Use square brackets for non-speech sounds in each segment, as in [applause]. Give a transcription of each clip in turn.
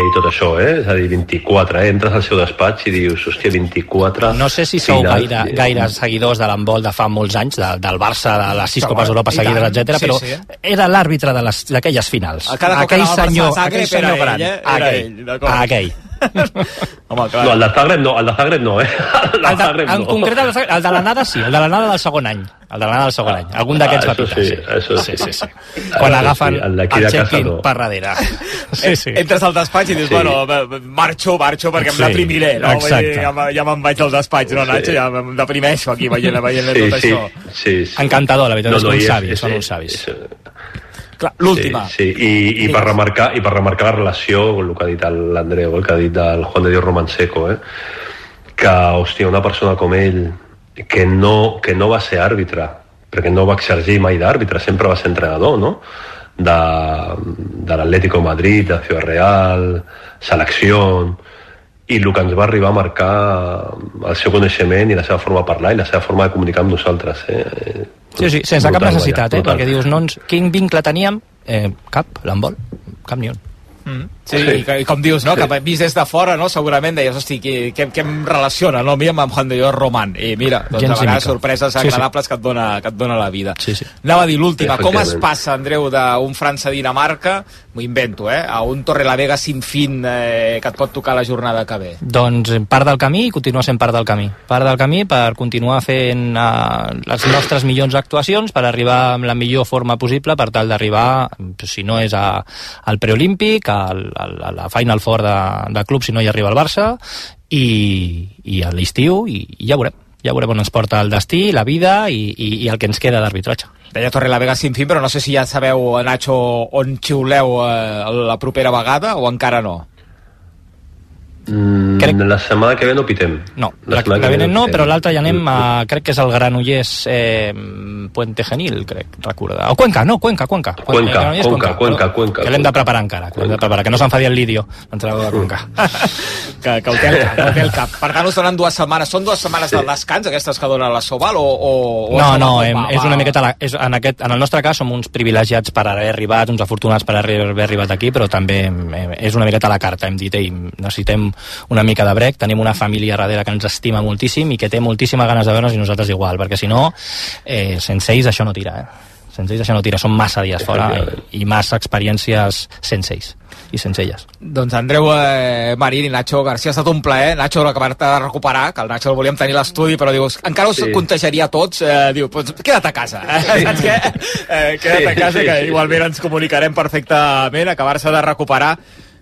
i tot això, eh? És a dir, 24, eh? Entres al seu despatx i dius, hòstia, 24... No sé si sou finals, gaire, i- gaire seguidors de l'handbol de fa molts anys, de, del Barça, de les sis Copes d'Europa seguides, etc. sí, però sí. era l'àrbitre de les- d'aquelles finals. A cada aquell senyor, Zagreb aquell senyor gran. ell, eh? Aquell, ell, d'acord. aquell. Home, clar. No, el de Zagreb no, el de Zagreb no, eh? El de El de, Zagreb en no. concret, el el de l'anada sí, el de l'anada del segon any. El de l'anada del segon any. Algun d'aquests Ah, va pitar, sí, això sí. sí, sí, sí. Quan Això agafen sí, el el de check-in no. per darrere. [laughs] Sí, sí. Entres al despatx i dius, Sí. bueno, marxo, marxo, perquè em Sí, deprimiré, no? Exacte. dir, ja, ja me'n vaig del despatx, no, Sí. Nacho? Ja em deprimeixo aquí veient, veient Sí, tot sí, això. sí, sí. Encantador, la veritat, és que uns savis, són uns savis. és- l'última. Sí, sí. I, i, per remarcar, i per remarcar la relació, el que ha dit l'Andreu, el que ha dit del Juan de Dios Romanseco, eh? que, hòstia, una persona com ell, que no, que no va ser àrbitre, perquè no va exergir mai d'àrbitre, sempre va ser entrenador, no?, de, de l'Atlético Madrid, de Ciudad Real, selecció, i el que ens va arribar a marcar el seu coneixement i la seva forma de parlar i la seva forma de comunicar amb nosaltres. Eh? Sí, sí, sense cap Brutal, necessitat, vaja, eh? brutal. Perquè dius, no ens... quin vincle teníem? Eh, cap, l'handbol, cap ni un. Mm. Sí, Sí. I, i com dius, no? Sí. Que vist des de fora, no? Segurament deies, hosti, què, què, què em relaciona, no? A mi amb en Juan de Dios Román. I mira, doncs Gens a vegades mica. sorpreses Sí, sí. agradables Que, et dona, que et dona la vida. Sí, sí. Anava a dir l'última. Com es passa, Andreu, d'un França-Dinamarca, m'ho invento, eh? A un Torrelavega sin fin eh, que et pot tocar la jornada que ve. Doncs eh, part del camí i continua sent part del camí. Part del camí per continuar fent eh, les nostres millors actuacions, per arribar amb la millor forma possible, per tal d'arribar, si no és a, al preolímpic, al, a la Final Four de, de club, si no hi arriba el Barça, i, i a l'estiu, i, i ja veurem. Ja veurem on ens porta el destí, la vida i, i, i el que ens queda d'arbitratge. Deia Torrelavega sin fin, però no sé si ja sabeu, Nacho, on xiuleu eh, la propera vegada o encara no. Mm, Crec- La setmana que ve no pitem. No, la, setmana la ve no, pitem. però l'altra ja anem a... Crec que és el Granollers eh, Puente Genil, crec, recordar. O Cuenca, no, Cuenca, Cuenca. Cuenca, Granollers, Cuenca, Cuenca, Cuenca, Que l'hem de Cuenca. preparar encara, que l'hem de Cuenca. preparar, que no s'enfadi el Lidio, l'entrenador de Cuenca. [laughs] que, que el té al cap, que el té al cap. Per tant, us donen dues setmanes. Són dues setmanes del descans, aquestes que dona la Soval, o... o, o No, no, va- em, va- és una miqueta... La, és, en, aquest, en el nostre cas som uns privilegiats per haver arribat, uns afortunats per haver arribat aquí, però també em, és una miqueta a la carta. Hem dit, ei, necessitem una mica de brec, tenim una família darrere que ens estima moltíssim i que té moltíssimes ganes de veure'ns i nosaltres igual, perquè si no, eh, sense ells això no tira, eh? Sense ells això no tira, són massa dies fora i, i massa experiències sense ells i sense elles. Doncs Andreu eh, Marín i Nacho García, ha estat un plaer. Nacho, acabar-te de recuperar, que el Nacho el volíem tenir a l'estudi, però dius, encara us Sí. contagiaria a tots. Eh, diu, pues, queda't a casa. Eh? [laughs] Saps què? Eh, queda't a Sí, casa, sí, que sí. igualment ens comunicarem perfectament, acabar-se de recuperar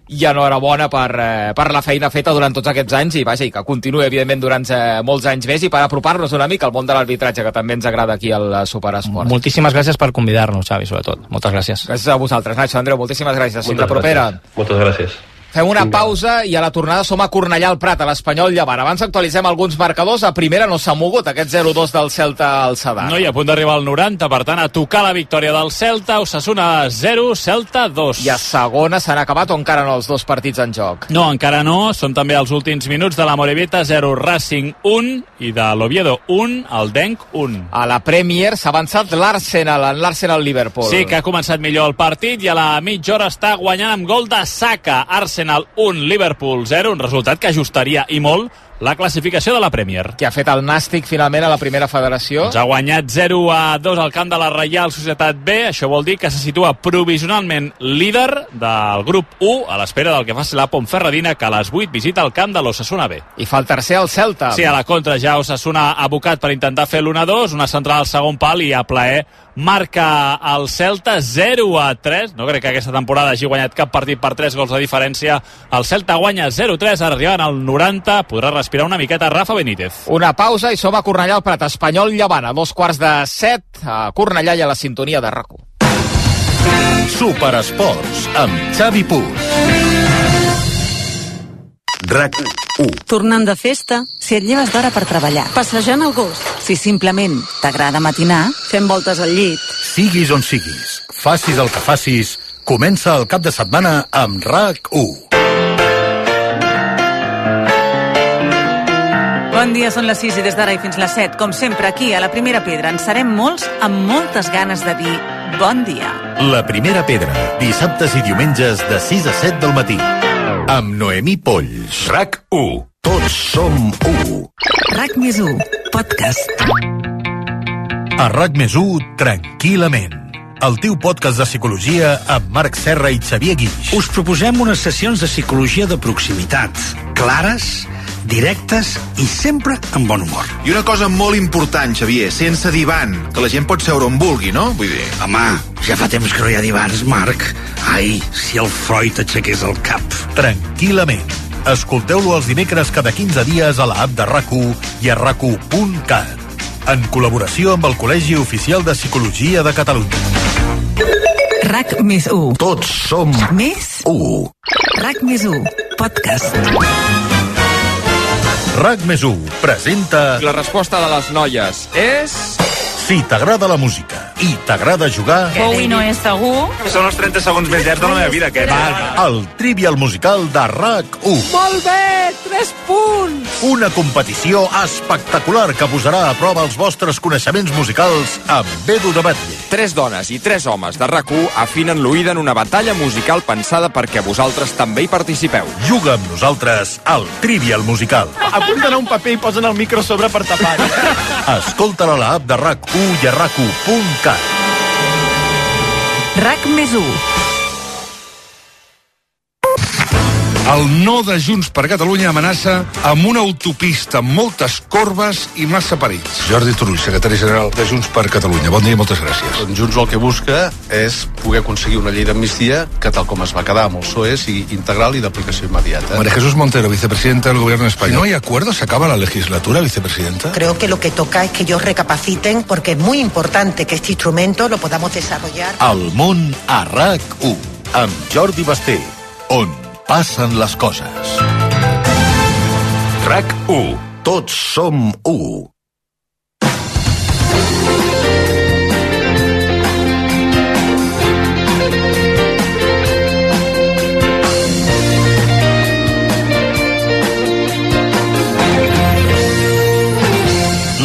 i enhorabona per, eh, per la feina feta durant tots aquests anys i vaja, i que continuï evidentment durant eh, molts anys més i per apropar-nos una mica al món de l'arbitratge que també ens agrada aquí al Superesport. Moltíssimes gràcies per convidar-nos, Xavi, sobretot. Moltes gràcies. Gràcies a vosaltres, Nacho. Andreu, moltíssimes gràcies. Fins la Moltes propera. gràcies. Moltes gràcies. Fem una pausa i a la tornada som a Cornellà al Prat, a l'Espanyol Llevant. Abans actualitzem alguns marcadors. A primera no s'ha mogut aquest 0-2 del Celta al Sadar. No hi ha punt d'arribar al 90, per tant, a tocar la victòria del Celta, Osasuna 0, Celta 2. I a segona s'han acabat o encara no els dos partits en joc? No, encara no. Són també els últims minuts de la Morevita 0, Racing 1 i de l'Oviedo 1, el Denc 1. A la Premier s'ha avançat l'Arsenal, en l'Arsenal-Liverpool. Sí, que ha començat millor el partit i a la mitja hora està guanyant amb gol de Saka. Arsenal 1, Liverpool 0, un resultat que ajustaria i molt la classificació de la Premier. que ha fet el Nàstic finalment a la primera federació. Ens ha guanyat 0 a 2 al camp de la Reial Societat B. Això vol dir que se situa provisionalment líder del grup 1 a l'espera del que faci la Pontferradina, que a les 8 visita el camp de l'Ossassuna B. I fa el tercer el Celta. Sí, a la contra ja Osasuna ha abocat per intentar fer l'1-2, una central al segon pal i a plaer marca el Celta 0 a 3. No crec que aquesta temporada hagi guanyat cap partit per 3 gols de diferència. El Celta guanya 0-3, ara arribant al 90, podrà respirar una miqueta Rafa Benítez. Una pausa i som a Cornellà al Prat. Espanyol Llevant a dos quarts de set a Cornellà i a la sintonia de rac Superesports amb Xavi Puig. RAC 1. Tornant de festa, si et lleves d'hora per treballar, passejant el gos, si simplement t'agrada matinar, fent voltes al llit, Siguis on siguis, facis el que facis, comença el cap de setmana amb RAC 1. Bon dia, són les 6 i des d'ara i fins les 7, com sempre aquí a la Primera Pedra en serem molts amb moltes ganes de dir bon dia. La primera pedra, dissabtes i diumenges de 6 a 7 del matí. amb Noemí Polls. RAC 1. Tots som u. RAC més 1, podcast. A RAC més 1, tranquil·lament. El teu podcast de psicologia amb Marc Serra i Xavier Guix. Us proposem unes sessions de psicologia de proximitat, clares, directes i sempre amb bon humor. I una cosa molt important, Xavier, sense divan, que la gent pot seure on vulgui, no? Vull dir... Home, ja fa temps que no hi ha divans, Marc. Ai, si el Freud aixequés el cap. Tranquil·lament. Escolteu-lo els dimecres cada 15 dies a l'app de rac i a rac en col·laboració amb el Col·legi Oficial de Psicologia de Catalunya. RAC més 1. Tots som Més u. RAC més 1, podcast. RAC més 1 presenta La resposta de les noies és... Si t'agrada la música i t'agrada jugar, Bowie no és segur. Són els 30 segons més llargs de la meva vida, aquest. el Trivial Musical de RAC1. Molt bé, 3 punts. Una competició espectacular que posarà a prova els vostres coneixements musicals amb Edu de Batlle. Tres dones i tres homes de rac afinen l'oïda en una batalla musical pensada perquè vosaltres també hi participeu. Juga amb nosaltres al Trivial Musical. Apunten a un paper i posen el micro sobre per tapar. Escolta-la a l'app de RAC1 i a rac1.cat. RAC més 1. El no de Junts per Catalunya amenaça amb una autopista amb moltes corbes i massa perills. Jordi Turull, secretari general de Junts per Catalunya. Bon dia i moltes gràcies. Doncs Junts el que busca és poder aconseguir una llei d'amnistia que, tal com es va quedar amb el PSOE, sigui integral i d'aplicació immediata. María Jesús Montero, vicepresidenta del Gobierno de España. ¿No hay acuerdo? ¿Se acaba la legislatura, vicepresidenta? Creo que lo que toca es que ellos recapaciten porque es muy importante que este instrumento lo podamos desarrollar. El món a RAC1 amb Jordi Basté, on passen les coses. RAC 1. Tots som u.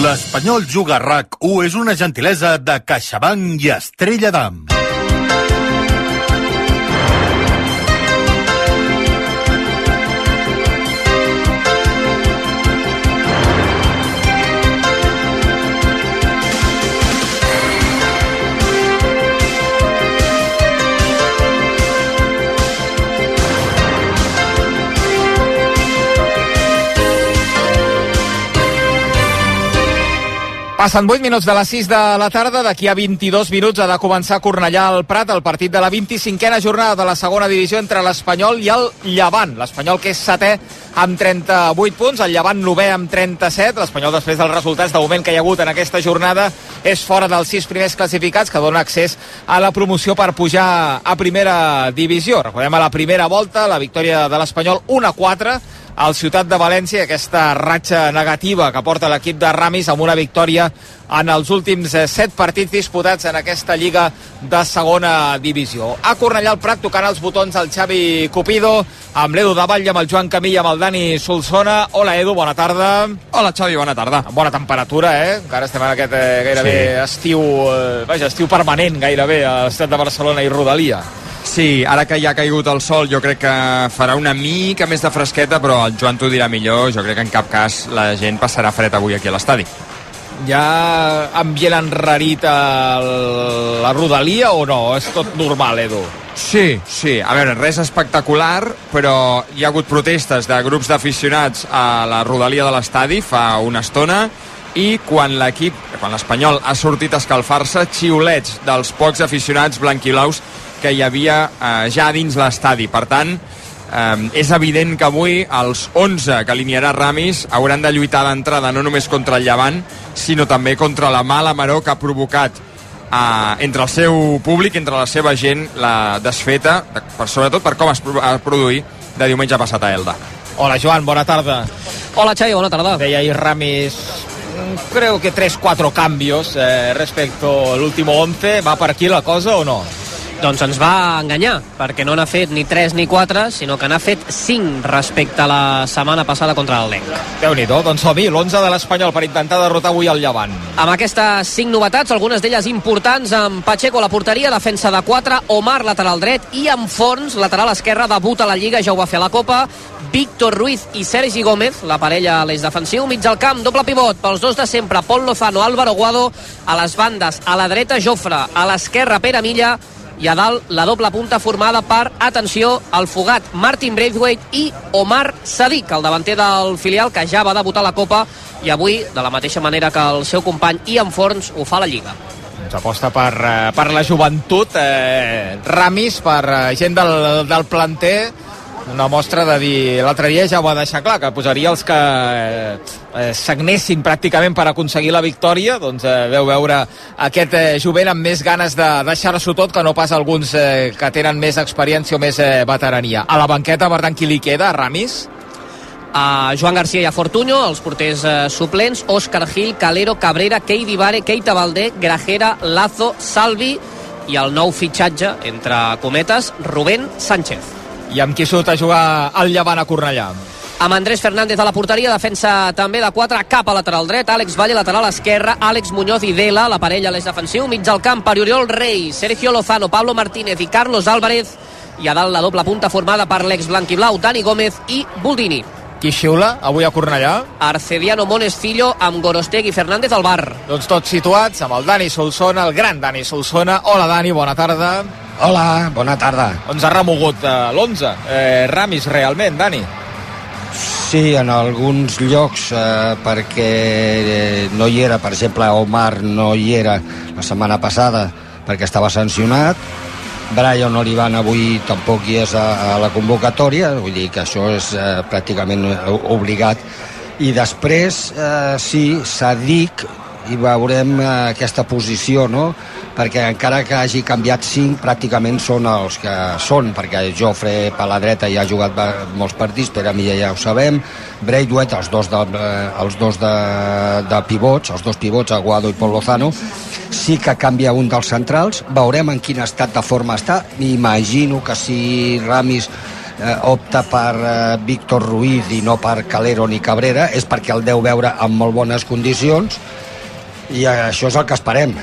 L'Espanyol Juga RAC1 és una gentilesa de CaixaBank i Estrella d'Am. Passen 8 minuts de les 6 de la tarda. D'aquí a 22 minuts ha de començar a Cornellà al Prat el partit de la 25a jornada de la segona divisió entre l'Espanyol i el Llevant. L'Espanyol que és setè amb 38 punts, el Llevant novè amb 37. L'Espanyol després dels resultats de moment que hi ha hagut en aquesta jornada és fora dels sis primers classificats que dona accés a la promoció per pujar a primera divisió. Recordem a la primera volta la victòria de l'Espanyol 1-4 al Ciutat de València, aquesta ratxa negativa que porta l'equip de Ramis amb una victòria en els últims eh, set partits disputats en aquesta lliga de segona divisió. A Cornellà al Prat tocant els botons el Xavi Cupido, amb l'Edu Davall, amb el Joan Camí, amb el Dani Solsona. Hola Edu, bona tarda. Hola Xavi, bona tarda. Amb bona temperatura, eh? Encara estem en aquest eh, gairebé sí. estiu, eh, vaja, estiu permanent gairebé a l'estat de Barcelona i Rodalia. Sí, ara que ja ha caigut el sol jo crec que farà una mica més de fresqueta, però el Joan t'ho dirà millor, jo crec que en cap cas la gent passarà fred avui aquí a l'estadi. Ja ambient enrarit a la rodalia o no? És tot normal, Edu? Sí, sí. A veure, res espectacular, però hi ha hagut protestes de grups d'aficionats a la rodalia de l'estadi fa una estona i quan l'equip, quan l'Espanyol ha sortit a escalfar-se, xiulets dels pocs aficionats blanquilaus que hi havia eh, ja dins l'estadi. Per tant, és evident que avui els 11 que alinearà Ramis hauran de lluitar d'entrada no només contra el Llevant, sinó també contra la mala maró que ha provocat eh, entre el seu públic, entre la seva gent, la desfeta, per, sobretot per com es va produir de diumenge passat a Elda. Hola Joan, bona tarda. Hola Xavi, bona tarda. Deia ahir Ramis creo que 3-4 cambios eh, respecto al último 11. ¿Va per aquí la cosa o no? Doncs ens va enganyar, perquè no n'ha fet ni 3 ni 4, sinó que n'ha fet 5 respecte a la setmana passada contra el Lenc. déu nhi doncs som-hi, l'11 de l'Espanyol per intentar derrotar avui el Llevant. Amb aquestes 5 novetats, algunes d'elles importants, amb Pacheco a la porteria, defensa de 4, Omar lateral dret i amb Forns, lateral esquerre, debut a la Lliga, ja ho va fer a la Copa, Víctor Ruiz i Sergi Gómez, la parella a l'eix defensiu, mig al camp, doble pivot, pels dos de sempre, Pol Lozano, Álvaro Guado, a les bandes, a la dreta Jofre, a l'esquerra Pere Milla, i a dalt la doble punta formada per, atenció, el fugat Martin Braithwaite i Omar Sadik, el davanter del filial que ja va debutar la Copa i avui, de la mateixa manera que el seu company Ian Forns, ho fa la Lliga. Doncs aposta per, eh, per la joventut, eh, Ramis, per eh, gent del, del planter, una mostra de dir, l'altre dia ja ho va deixar clar, que posaria els que eh, eh, s'agnessin pràcticament per aconseguir la victòria, doncs eh, veu veure aquest eh, jovent amb més ganes de deixar-s'ho tot que no pas alguns eh, que tenen més experiència o més eh, veterania. A la banqueta, per tant, qui li queda? Ramis? a Joan García i a Fortuño, els porters eh, suplents, Òscar Gil, Calero, Cabrera, Keidi Vare, Keita Valdé, Grajera, Lazo, Salvi i el nou fitxatge, entre cometes, Rubén Sánchez. I amb qui surt a jugar el Llevant a Cornellà? amb Andrés Fernández a la porteria, defensa també de 4 cap a lateral dret, Àlex Valle lateral esquerra, Àlex Muñoz i Dela, la parella a l'eix defensiu, mig al camp per Oriol Rey, Sergio Lozano, Pablo Martínez i Carlos Álvarez, i a dalt la doble punta formada per l'ex blanquiblau Dani Gómez i Buldini. Qui xiula avui a Cornellà? Arcediano Monescillo amb Gorostegui i Fernández al bar. Doncs tots situats amb el Dani Solsona, el gran Dani Solsona. Hola Dani, bona tarda. Hola, bona tarda. Ens ha remogut eh, l'11. Eh, Ramis, realment, Dani? Sí, en alguns llocs, eh, perquè eh, no hi era, per exemple, Omar no hi era la setmana passada perquè estava sancionat, Brian Olivan avui tampoc hi és a, a la convocatòria, vull dir que això és eh, pràcticament obligat. I després, eh, sí, Sadik, i veurem eh, aquesta posició, no? perquè encara que hagi canviat 5 pràcticament són els que són perquè Jofre per la dreta ja ha jugat molts partits, Pere Milla ja ho sabem Braithwaite, els dos, de, eh, els dos de, de pivots els dos pivots, Aguado i Pol Lozano sí que canvia un dels centrals veurem en quin estat de forma està m'imagino que si Ramis eh, opta per eh, Víctor Ruiz i no per Calero ni Cabrera és perquè el deu veure en molt bones condicions i això és el que esperem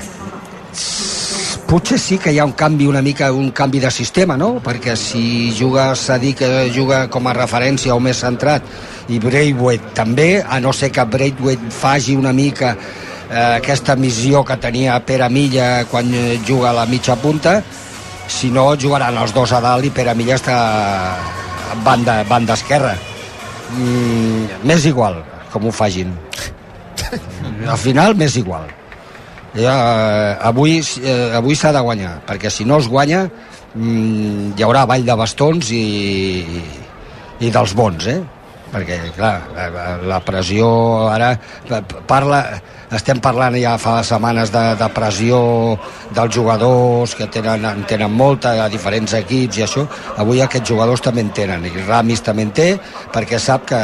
potser sí que hi ha un canvi una mica, un canvi de sistema, no? Perquè si juga Sadik, que juga com a referència o més centrat, i Braithwaite també, a no ser que Braithwaite faci una mica eh, aquesta missió que tenia Pere Milla quan juga a la mitja punta, si no jugaran els dos a dalt i Pere Milla està banda, banda esquerra. Mm, m'és igual com ho fagin. Al final m'és igual ja, eh, avui eh, avui s'ha de guanyar perquè si no es guanya mm, hi haurà ball de bastons i, i dels bons eh? perquè clar, la, la pressió ara parla, estem parlant ja fa setmanes de, de pressió dels jugadors que tenen, en tenen molta a diferents equips i això, avui aquests jugadors també en tenen i Ramis també en té perquè sap que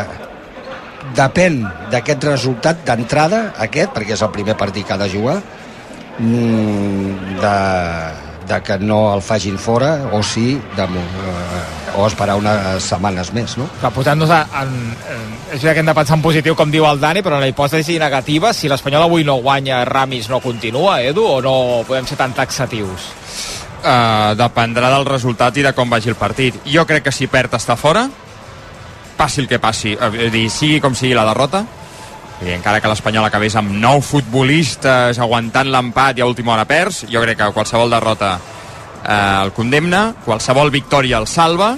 depèn d'aquest resultat d'entrada, aquest, perquè és el primer partit que ha de jugar, mm, de, de que no el facin fora o sí de, eh, o esperar unes setmanes més no? posant-nos en, en, és veritat que hem de pensar en positiu com diu el Dani però en la hipòtesi negativa. Si l'Espanyol avui no guanya Ramis no continua Edu o no podem ser tan taxatius? Uh, dependrà del resultat i de com vagi el partit. Jo crec que si perd està fora passi el que passi, a dir, sigui com sigui la derrota, i encara que l'Espanyol acabés amb nou futbolistes aguantant l'empat i a última hora perds, jo crec que qualsevol derrota eh, el condemna, qualsevol victòria el salva,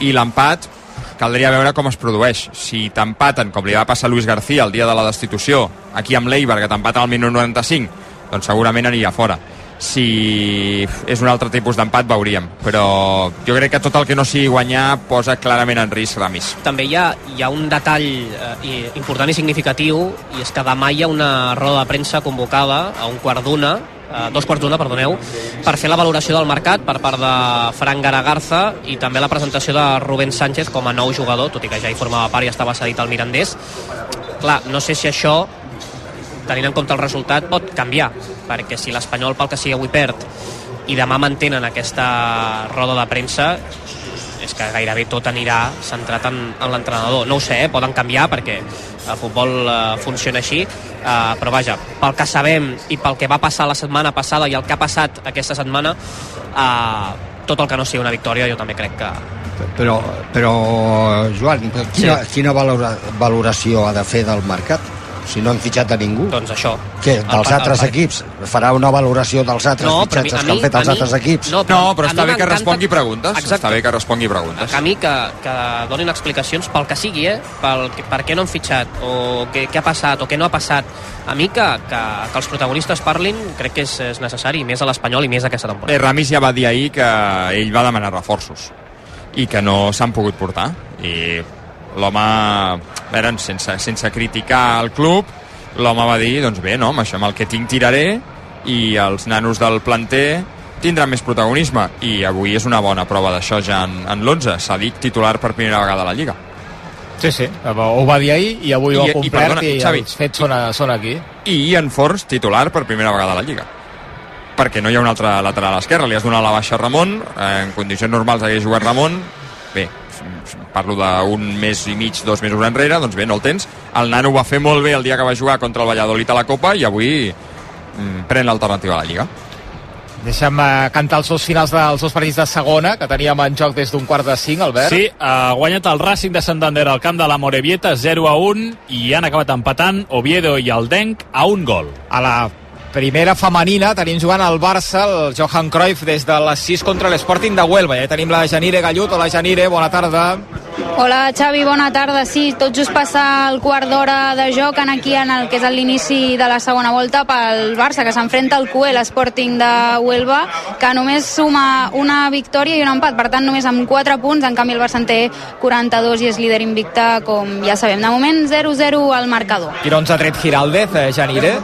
i l'empat caldria veure com es produeix. Si t'empaten, com li va passar a Luis García el dia de la destitució, aquí amb l'Eibar, que t'empaten al minut 95, doncs segurament aniria fora si és un altre tipus d'empat veuríem, però jo crec que tot el que no sigui guanyar posa clarament en risc Ramis. També hi ha, hi ha un detall eh, important i significatiu i és que demà hi ha una roda de premsa convocada a un quart d'una eh, dos quarts d'una, perdoneu, per fer la valoració del mercat per part de Frank Garagarza i també la presentació de Rubén Sánchez com a nou jugador, tot i que ja hi formava part i estava cedit al Mirandés. Clar, no sé si això tenint en compte el resultat, pot canviar, perquè si l'Espanyol pel que sigui avui perd i demà mantenen aquesta roda de premsa és que gairebé tot anirà centrat en, en l'entrenador. No ho sé, eh? poden canviar perquè el futbol eh, funciona així, eh, però vaja, pel que sabem i pel que va passar la setmana passada i el que ha passat aquesta setmana, eh, tot el que no sigui una victòria jo també crec que, Però, però Joan, quina, Sí. quina valora, valoració ha de fer del mercat? Si no han fitxat a ningú. Doncs això. Què, El dels pa- altres el equips? Farà una valoració dels altres No, però mi- fitxatges a que han mi- fet els mi- altres equips? no, No, però està mi bé que respongui preguntes. Exacte. Està bé que respongui preguntes. a mi que, que donin explicacions pel que sigui, eh? Pel, que- per què no han fitxat, o què, què ha passat, o què no ha passat. A mi que, que, que els protagonistes parlin crec que és, és necessari, més a l'Espanyol i més aquesta temporada. Eh, Ramis ja va dir ahir que ell va demanar reforços i que no s'han pogut portar i l'home a veure, sense, sense criticar el club l'home va dir, doncs bé, no, amb això amb el que tinc tiraré i els nanos del planter tindran més protagonisme. I avui és una bona prova d'això ja en, en l'11 s'ha dit titular per primera vegada a la Lliga. Sí, sí, ho va dir ahir i avui ho ha I- i complert i, perdona, Xavi, els fets són, són aquí. i en Forns titular per primera vegada a la Lliga. Perquè no hi ha un altre lateral a l'esquerra li has donat la baixa a Ramon eh, en condicions normals hagués jugat Ramon. Bé, parlo d'un mes i mig, dos mesos enrere, doncs bé, no el tens. El nano va fer molt bé el dia que va jugar contra el Valladolid a la Copa i avui mm, pren l'alternativa a la Lliga. Deixa'm eh, cantar els dos finals dels dos partits de segona, que teníem en joc des d'un quart de cinc, Albert. Sí, ha guanyat el Racing de Santander al camp de la Morevieta 0 a 1 i han acabat empatant Oviedo i el Denc a un gol. A la primera femenina tenim jugant el Barça, el Johan Cruyff, des de les 6 contra l'Sporting de Huelva. Ja tenim la Janire Gallut. Hola, Janire, bona tarda. Hola Xavi, bona tarda. Sí, tot just passa el quart d'hora de joc en aquí en el que és l'inici de la segona volta pel Barça, que s'enfrenta al QE, l'Sporting de Huelva, que només suma una victòria i un empat, per tant només amb 4 punts, en canvi el Barça en té 42 i és líder invicte, com ja sabem. De moment 0-0 al marcador. Quin 11 ha tret Giraldez, eh, Janire?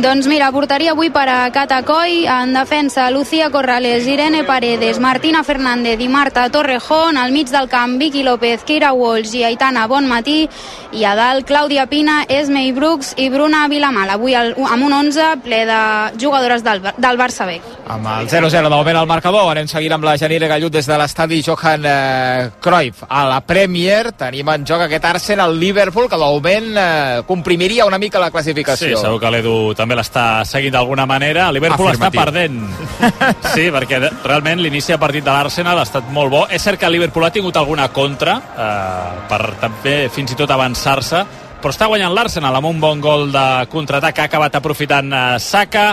Doncs mira, portaria avui per a Catacoy, en defensa Lucía Corrales, Irene Paredes, Martina Fernández i Marta Torrejón, al mig del camp Vicky López, Kira Walsh i Aitana Bonmatí, i a dalt Clàudia Pina, Esmei Brooks i Bruna Vilamal, avui el, amb un 11 ple de jugadores del, del Barça B. Amb el 0-0 de moment al marcador, anem seguint amb la Janire Gallut des de l'estadi Johan eh, Cruyff. A la Premier tenim en joc aquest Arsenal-Liverpool, que de moment eh, comprimiria una mica la Sí, classificació. segur que l'Edu també l'està seguint d'alguna manera. El Liverpool Afirmatiu. està perdent. [laughs] Sí, perquè de- realment l'inici de partit de l'Arsenal ha estat molt bo. És cert que el Liverpool ha tingut alguna contra eh, per també fins i tot avançar-se, però està guanyant l'Arsenal amb un bon gol de contraatac que ha acabat aprofitant eh, Saka.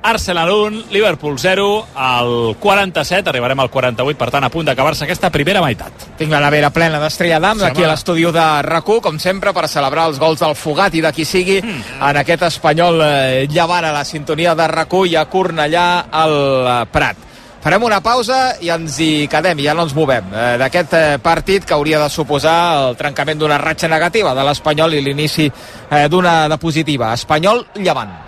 Arsenal 1, Liverpool 0, al 47, arribarem al 48, per tant a punt d'acabar-se aquesta primera meitat. Tinc la nevera plena d'Estrella d'Am Sí, aquí a l'estudi de rac com sempre, per celebrar els gols del Fugat i de qui sigui Hmm. en aquest espanyol eh, llevant a la sintonia de rac i a Cornellà al eh, Prat. Farem una pausa i ens hi quedem, ja no ens movem eh, d'aquest eh, partit que hauria de suposar el trencament d'una ratxa negativa de l'Espanyol i l'inici eh, d'una de positiva. Espanyol llevant.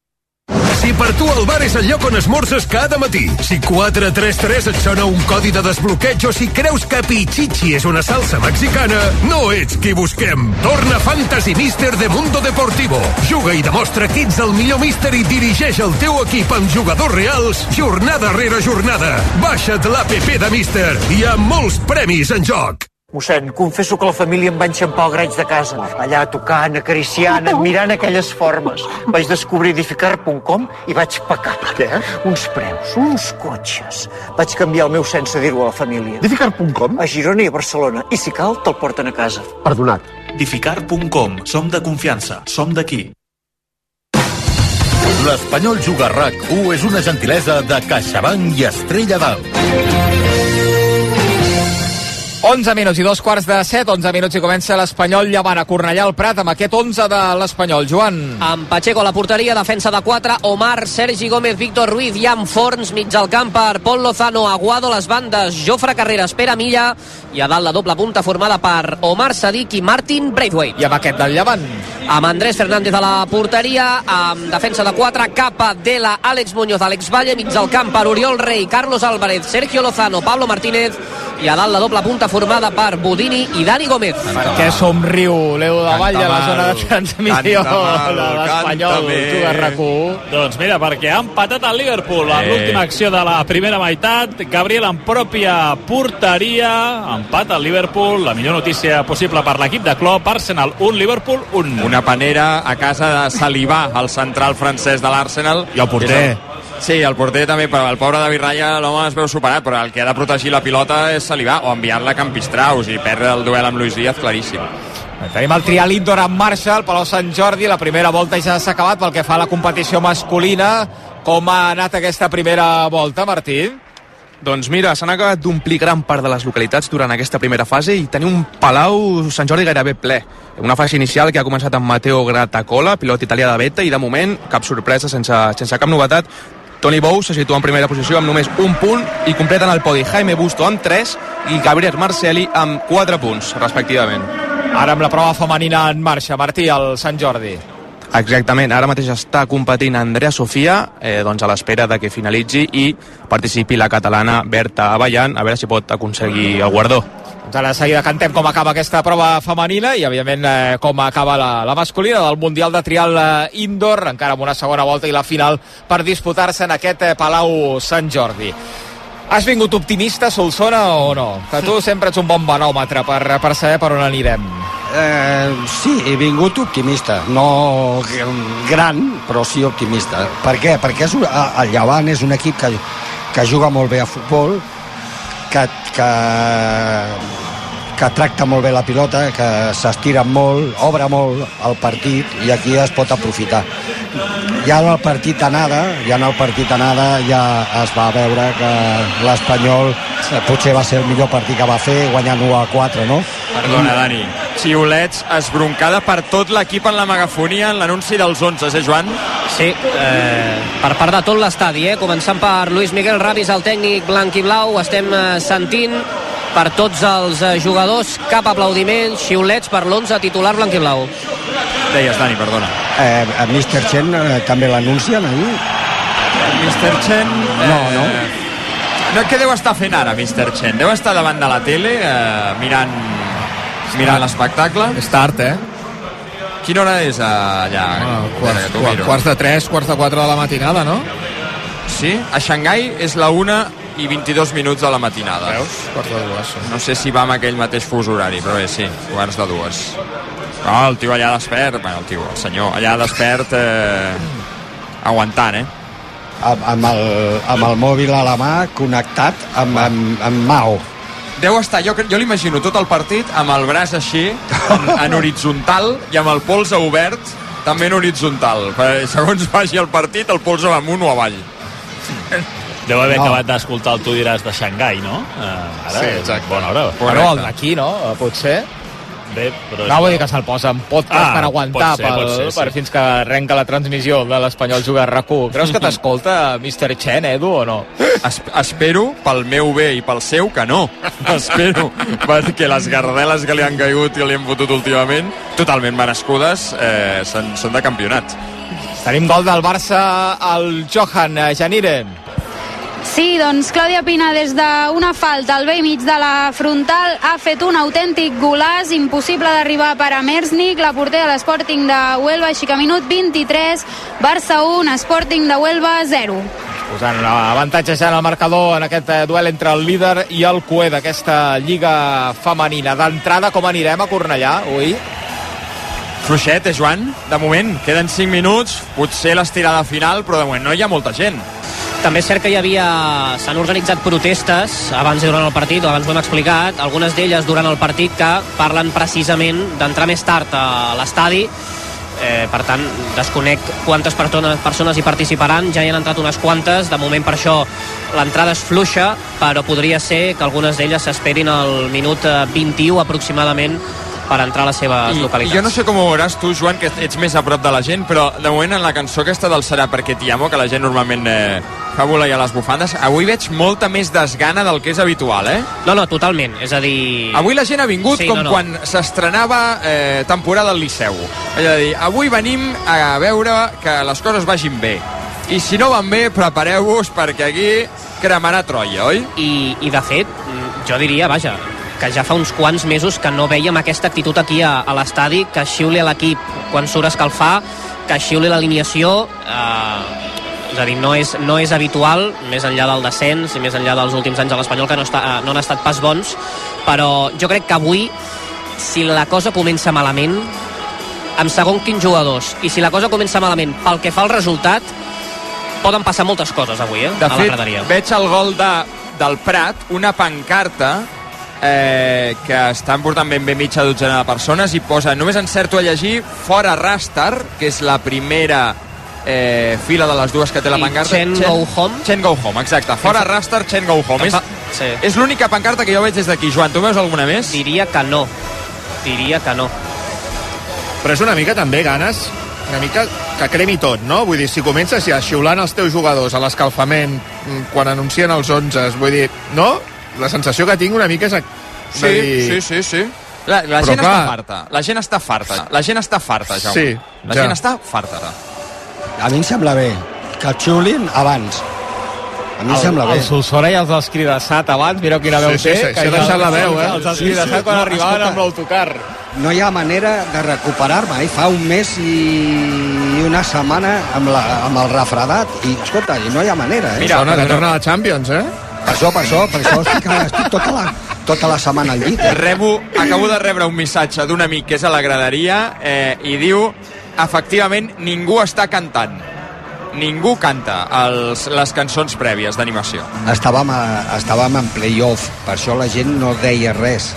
Si per tu el bar és el lloc on esmorzes cada matí, si 433 et sona un codi de desbloqueig o si creus que Pichichi és una salsa mexicana, no ets qui busquem. Torna Fantasy Mister de Mundo Deportivo. Juga i demostra que ets el millor míster i dirigeix el teu equip amb jugadors reals jornada rere jornada. Baixa't l'APP de Mister. Hi ha molts premis en joc. Mossèn, confesso que la família em va enxampar al graig de casa. Allà tocant, acariciant, admirant aquelles formes. Vaig descobrir edificar.com i vaig pecar. Què? Uns preus, uns cotxes. Vaig canviar el meu sense dir-ho a la família. Edificar.com? A Girona i a Barcelona. I si cal, te'l porten a casa. Perdonat. Dificar.com. Som de confiança. Som d'aquí. L'Espanyol Juga RAC1 és una gentilesa de CaixaBank i Estrella d'Alt. 11 minuts i dos quarts de 7, 11 minuts i comença l'Espanyol llevant a Cornellà al Prat amb aquest 11 de l'Espanyol. Joan. Amb Pacheco a la porteria, defensa de 4, Omar, Sergi Gómez, Víctor Ruiz, Jan Forns, mig al camp per Pol Lozano, Aguado, les bandes, Jofre Carreras, Pere Milla, i a dalt la doble punta formada per Omar Sadik i Martin Braithwaite. I amb aquest del llevant. Amb Andrés Fernández a la porteria, amb defensa de 4, Capa, Dela, Àlex Muñoz, Àlex Valle, mig al camp per Oriol Rey, Carlos Álvarez, Sergio Lozano, Pablo Martínez, i a dalt la doble punta formada per Budini i Dani Gómez. Per què somriu Leo de Vall a la zona de transmissió de l'Espanyol? canta bé. Juga RAC1. Doncs mira, perquè ha empatat el Liverpool en Eh. l'última acció de la primera meitat. Gabriel en pròpia porteria. Empat al Liverpool. La millor notícia possible per l'equip de Klopp. Arsenal 1, Liverpool 1. Una panera a casa de Salivà, el central francès de l'Arsenal. I el porter. Sí, el porter també, però el pobre David Raya l'home es veu superat, però el que ha de protegir la pilota és Salivà o enviar-la a Campistraus i perdre el duel amb Luis Díaz claríssim. Tenim el trial indoor en marxa, al Palau Sant Jordi, la primera volta ja s'ha acabat pel que fa a la competició masculina. Com ha anat aquesta primera volta, Martí? Doncs mira, s'han acabat d'omplir gran part de les localitats durant aquesta primera fase i tenim un Palau Sant Jordi gairebé ple. Una fase inicial que ha començat amb Matteo Gratacola, pilot italià de beta, i de moment cap sorpresa, sense, sense cap novetat. Toni Bou se situa en primera posició amb només un punt i completen el podi Jaime Busto amb 3 i Gabriel Marcelli amb 4 punts, respectivament. Ara amb la prova femenina en marxa, Martí, al Sant Jordi. Exactament, ara mateix està competint Andrea Sofia, eh, doncs a l'espera de que finalitzi i participi la catalana Berta Avallan, a veure si pot aconseguir el guardó. Doncs ara de seguida cantem com acaba aquesta prova femenina i, evidentment, eh, com acaba la, la masculina del Mundial de Trial eh, Indoor, encara amb una segona volta i la final per disputar-se en aquest eh, Palau Sant Jordi. Has vingut optimista, Solsona, o no? Que tu [laughs] sempre ets un bon baròmetre per, per saber per on anirem. Eh, sí, he vingut optimista, no gran, però sí optimista. Per què? Perquè és un, el Llevant és un equip que, que juga molt bé a futbol, que, que, que tracta molt bé la pilota, que s'estira molt, obre molt el partit i aquí es pot aprofitar. Ja en el partit anada, ja en el partit anada ja es va veure que l'Espanyol eh, potser va ser el millor partit que va fer guanyant 1 a 4, no? Perdona, Dani. Xiulets, esbroncada per tot l'equip en la megafonia en l'anunci dels 11, eh, Joan? Sí, eh, per part de tot l'estadi, eh? començant per Luis Miguel Ravis, el tècnic blanc i blau, estem eh, sentint per tots els eh, jugadors cap aplaudiment, xiulets per l'11 titular blanc i blau. Deies, Dani, perdona. Eh, a Mr. Chen eh, també l'anuncien ahir? Mr. Chen... No, no. No, què deu estar fent ara, Mr. Chen? Deu estar davant de la tele, eh, mirant, mirant l'espectacle? És tard, eh? Quina hora és eh, allà? Ah, quarts, quarts, quarts de 3, quarts de 4 de la matinada, no? Sí, a Xangai és la 1 i 22 minuts de la matinada. Veus? Quarts de dues. No sé si va amb aquell mateix fus horari, però bé, sí, quarts de dues. No, el tio allà despert, bueno, el tio, el senyor, allà despert, eh, aguantant, eh? Amb, amb, el, amb el mòbil a la mà connectat amb, amb, amb Mao. Deu estar, jo, jo l'imagino tot el partit amb el braç així, en, en horitzontal, i amb el polze obert, també en horitzontal. Perquè segons vagi el partit, el polze va amunt o avall. Deu haver No. acabat d'escoltar el Tu diràs de Xangai, no? Uh, ara, Sí, exacte. Bona hora. Bueno, el d'aquí, no? Eh, Potser. Bé, però... No, vull dir que se'l posa en podcast Ah, per aguantar, ser, pel, ser, sí. per fins que arrenca la transmissió de l'Espanyol Juga a RAC1. Creus que t'escolta Mr. Chen, Edu, o no? Es, espero, pel meu bé i pel seu, que no. [laughs] espero, perquè les gardeles que li han caigut i li han fotut últimament, totalment merescudes, eh, són, són de campionat. Tenim gol del Barça al Johan eh, Janiren. Sí, doncs Clàudia Pina des d'una falta al vell mig de la frontal ha fet un autèntic golàs impossible d'arribar per a Mersnik, la porter de l'Sporting de Huelva, així que minut 23, Barça 1, Sporting de Huelva 0. Posant un avantatge ja en el marcador en aquest eh, duel entre el líder i el cué d'aquesta lliga femenina. D'entrada, com anirem a Cornellà, ui? Fluixet, eh, Joan? De moment, queden 5 minuts, potser l'estirada final, però de moment no hi ha molta gent. També és cert que hi havia... s'han organitzat protestes abans i durant el partit, o abans ho hem explicat, algunes d'elles durant el partit que parlen precisament d'entrar més tard a l'estadi. Eh, per tant, desconec quantes persones, hi participaran, ja hi han entrat unes quantes, de moment per això l'entrada és fluixa, però podria ser que algunes d'elles s'esperin al minut eh, 21 aproximadament per entrar a les seves I, localitats. I jo no sé com ho veuràs tu, Joan, que ets més a prop de la gent, però de moment en la cançó aquesta del Serà perquè t'hi amo, que la gent normalment eh, fa volar ja les bufandes, avui veig molta més desgana del que és habitual, eh? No, no, totalment. És a dir... Avui la gent ha vingut Sí, com no, no. quan s'estrenava eh, temporada al Liceu. És a dir, avui venim a veure que les coses vagin bé. I si no van bé, prepareu-vos perquè aquí cremarà Troia, oi? I, I de fet, jo diria, vaja, que ja fa uns quants mesos que no veiem aquesta actitud aquí a, a l'estadi, que xiuli a l'equip quan surt a escalfar, que xiuli l'alineació, eh, és a dir, no és, no és habitual, més enllà del descens i més enllà dels últims anys a l'Espanyol, que no, està, eh, no han estat pas bons, però jo crec que avui, si la cosa comença malament, amb segon quins jugadors, i si la cosa comença malament pel que fa al resultat, poden passar moltes coses avui, eh, De a la fet, graderia. veig el gol de, del Prat, una pancarta eh, que estan portant ben bé mitja dotzena de persones i posa, només encerto a llegir, fora Rastar, que és la primera eh, fila de les dues que té la pancarta. Chen Go Home. Chen Go Home, exacte. Fora Rastar, Chen Go Home. És, Sí. és l'única pancarta que jo veig des d'aquí. Joan, tu veus alguna més? Diria que no. Diria que no. Però és una mica també ganes una mica que cremi tot, no? Vull dir, si comences ja xiulant els teus jugadors a l'escalfament mm, quan anuncien els 11, vull dir, no? La sensació que tinc una mica és Sí, dir... sí, sí, sí. La, la Però gent clar- està farta. La gent està farta. La gent està farta, Jaume. Sí, la ja. gent està farta. A mi em sembla bé que xiulin abans. A mi em sembla bé. El Solsona ja els ha escridassat abans, mireu quina veu Sí, sí, té. sí, que sí, ja deixat la veu, eh? Els ha Sí, escridassat sí. quan No, arribaven escolta. amb l'autocar. No hi ha manera de recuperar-me, eh? Fa un mes i una setmana amb, la, amb el refredat i, escolta, no hi ha manera, eh? Mira, Sona, que torna a la Champions, eh? Per això, per això, per això estic, estic tota, la, tota la setmana al llit. Eh? Rebo, acabo de rebre un missatge d'un amic que és a la graderia eh, i diu efectivament ningú està cantant ningú canta els, les cançons prèvies d'animació Estàvem, a, estàvem en playoff, per això la gent no deia res.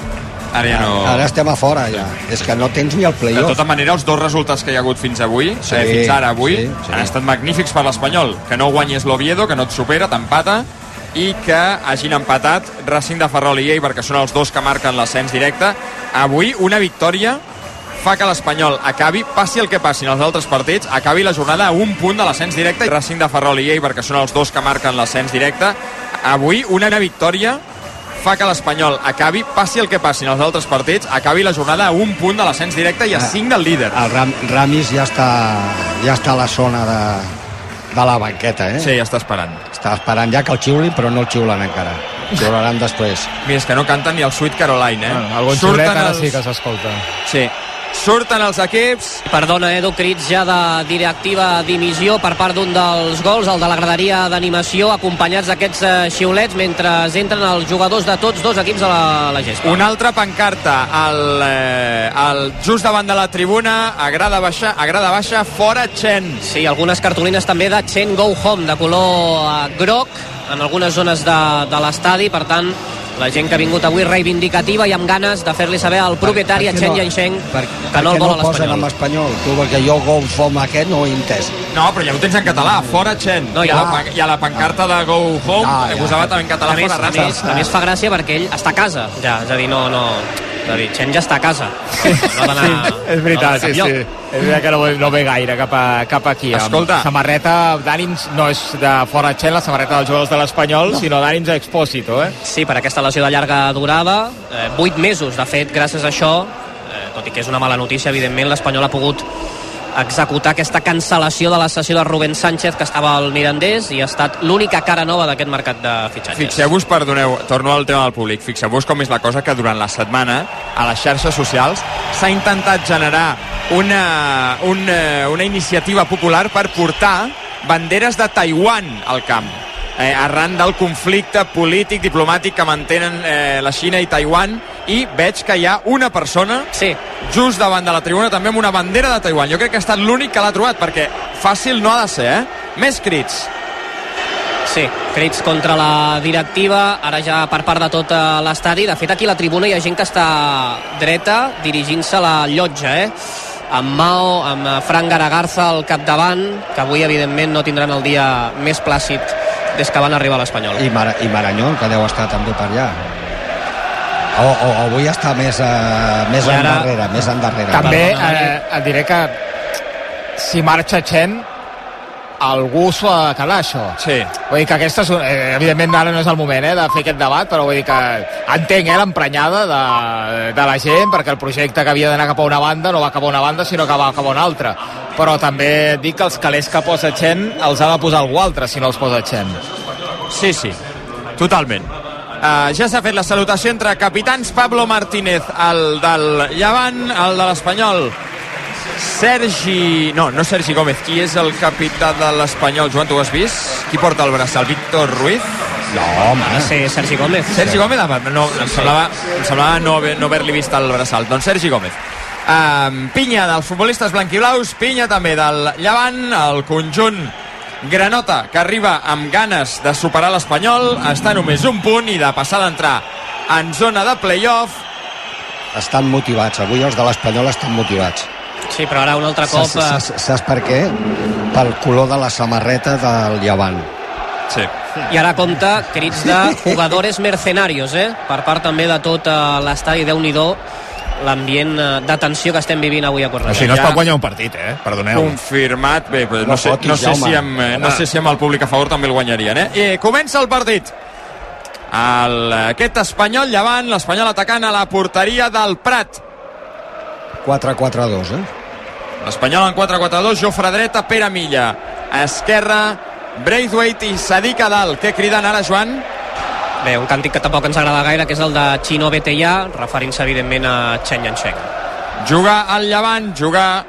Ara ja no- Ara estem a fora, ja. És que no tens ni el de playoff. tota manera els dos resultats que hi ha hagut fins avui Sí, eh, fins ara avui sí, sí. han estat magnífics per l'Espanyol que no guanyés l'Oviedo, que no et supera, t'empata i que hagin empatat Racing de Ferrol i Eibar, que són els dos que marquen l'ascens directe. Avui una victòria fa que l'Espanyol acabi, passi el que passi en els altres partits, acabi la jornada a un punt de l'ascens directe. Racing de Ferrol i Eibar, que són els dos que marquen l'ascens directe. Avui una victòria fa que l'Espanyol acabi, passi el que passi en els altres partits, acabi la jornada a un punt de l'ascens directe i a Ah. 5 del líder. El Ram, Ramis ja està, ja està a la zona de, de la banqueta, eh? Sí, ja està esperant. Està esperant ja que el xiulin, però no el xiulen encara. [laughs] Xiularan després. Mira, és que no canten ni el Sweet Caroline, eh? Bueno, algun xulet ara sí que s'escolta. Sí. Surten els equips. Perdona, Edu, crits ja de directiva dimissió per part d'un dels gols, el de la graderia d'animació, acompanyats d'aquests eh, xiulets mentre entren els jugadors de tots dos equips a la, la gespa. Una altra pancarta al, eh, al just davant de la tribuna, a grada baixa, a grada baixa fora Chen. Sí, algunes cartolines també de Chen Go Home, de color eh, groc, en algunes zones de, de l'estadi, per tant, la gent que ha vingut avui reivindicativa i amb ganes de fer-li saber al propietari, a per què Chen no- Yansheng, Per, que no el vol a no l'Espanyol. espanyol? Tu, perquè jo Go Home aquest no ho he entès. No, però ja ho tens en català, fora Chen. No, I, ja. a I a la pancarta de Go Home Ah, eh, ja. posava també en català a més, fora a raça. més, a més fa gràcia perquè ell està a casa, ja, és a dir, no, no, dir, Chen ja està a casa. No. Sí, és veritat, no sí, sí. És veritat que no, no ve gaire cap, a, cap aquí. amb Escolta. Samarreta d'ànims no és de fora Txell, la samarreta dels jugadors de l'Espanyol, no. sinó d'ànims Expósito, eh? Sí, per aquesta lesió de llarga durada, eh, 8 mesos, de fet, gràcies a això, eh, tot i que és una mala notícia, evidentment, l'Espanyol ha pogut executar aquesta cancel·lació de la sessió de Rubén Sánchez, que estava al Mirandés, i ha estat l'única cara nova d'aquest mercat de fitxatges. Fixeu-vos, perdoneu, torno al tema del públic, fixeu-vos com és la cosa que durant la setmana a les xarxes socials s'ha intentat generar una, una, una iniciativa popular per portar banderes de Taiwan al camp eh, arran del conflicte polític, diplomàtic que mantenen eh, la Xina i Taiwan i veig que hi ha una persona sí. just davant de la tribuna també amb una bandera de Taiwan. Jo crec que ha estat l'únic que l'ha trobat perquè fàcil no ha de ser, eh? Més crits. Sí, crits contra la directiva, ara ja per part de tot eh, l'estadi. De fet, aquí a la tribuna hi ha gent que està dreta dirigint-se a la llotja, eh? amb Mao, amb eh, Fran Garagarza al capdavant, que avui evidentment no tindran el dia més plàcid des que van arribar a l'Espanyol. I, Mar i Maranyol, que deu estar també per allà. O, o, o avui està més, uh, més I ara- endarrere, més endarrere. També eh, et diré que si marxa Chen algú s'ho ha de calar això sí. vull dir que aquesta és, eh, evidentment ara no és el moment eh, de fer aquest debat però vull dir que entenc eh, l'emprenyada de, de la gent perquè el projecte que havia d'anar cap a una banda no va cap a una banda sinó que va cap a una altra però també dic que els calés que posa Chen els ha de posar algú altre si no els posa Chen Sí, sí, totalment. Uh, ja s'ha fet la salutació entre capitans Pablo Martínez, el del Llevant, el de l'Espanyol. Sergi... No, no Sergi Gómez. Qui és el capità de l'Espanyol? Joan, tu ho has vist? Qui porta el braçal? Víctor Ruiz? No, home. Sí, Sergi Gómez. Sergi Gómez? Ah, no, em semblava, em semblava no, no haver-li vist el braçal. Doncs Sergi Gómez. Um, Pinya dels futbolistes blanquiblaus, Pinya també del Llevant, el conjunt Granota, que arriba amb ganes de superar l'Espanyol, està només un punt i de passar d'entrar en zona de playoff. Estan motivats, avui els de l'Espanyol estan motivats. Sí, però ara un altre cop... Saps, saps, saps per què? Pel color de la samarreta del Llevant. Sí. I ara compta crits de jugadores mercenarios, eh? Per part també de tot eh, l'estadi, déu nhi l'ambient eh, de tensió que estem vivint avui a Cornellà. Així no es pot guanyar un partit, eh? Perdoneu. Confirmat, bé, però no, No sé, fotis, no, sé si amb, eh, no sé si amb el públic a favor també el guanyarien, eh? I comença el partit. El, aquest espanyol llevant, l'espanyol atacant a la porteria del Prat. 4-4-2, eh? L'Espanyol en 4-4-2, Jofre dreta, Pere Milla. Esquerra, Braithwaite i Sadik a dalt. Què criden ara, Joan? Bé, un càntic que tampoc ens agrada gaire, que és el de Chino Betellà, referint-se evidentment a Chen Yancheng. Jugar al llevant, jugar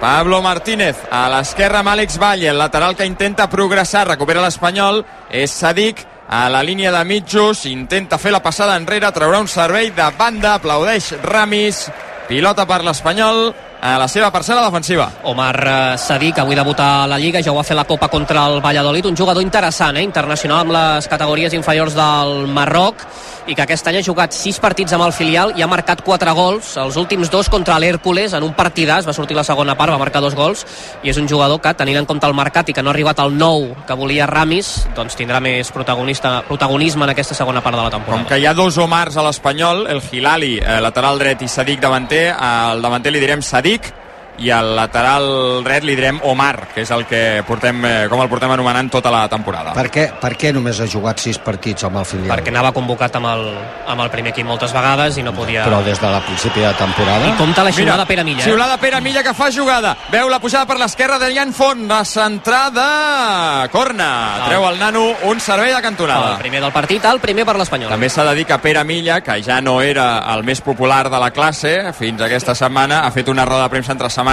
Pablo Martínez a l'esquerra amb Àlex Valle, el lateral que intenta progressar, recupera l'Espanyol, és Sadik a la línia de mitjos, intenta fer la passada enrere, traurà un servei de banda, aplaudeix Ramis, pilota per l'Espanyol, a la seva parcel·la defensiva. Omar eh, Sadik avui debuta a la Lliga, ja ho va fer la Copa contra el Valladolid, un jugador interessant, eh? internacional amb les categories inferiors del Marroc i que aquest any ha jugat 6 partits amb el filial i ha marcat 4 gols, els últims dos contra l'Hèrcules en un partidàs, va sortir la segona part, va marcar dos gols i és un jugador que tenint en compte el mercat i que no ha arribat al nou que volia Ramis, doncs tindrà més protagonista, protagonisme en aquesta segona part de la temporada. Com que hi ha dos Omars a l'Espanyol, el Hilali, eh, lateral dret, i Sadik davanter, al davanter li direm Sadik, Maric. I al lateral dret li direm Omar, que és el que portem, eh, com el portem anomenant tota la temporada. Per què, per què només ha jugat 6 partits amb el filial? perquè anava convocat amb el, amb el primer equip moltes vegades i no podia... Però des de la principi de temporada... I compta la xiulada Pere Milla. Eh? Xiulada Pere Milla que fa jugada. Veu la pujada per l'esquerra de Jan Font. La centrada. Corna. Treu el nano un servei de cantonada. El primer del partit, el primer per l'Espanyol. També s'ha de dir que Pere Milla, que ja no era el més popular de la classe fins aquesta setmana, ha fet una roda de premsa entre setmana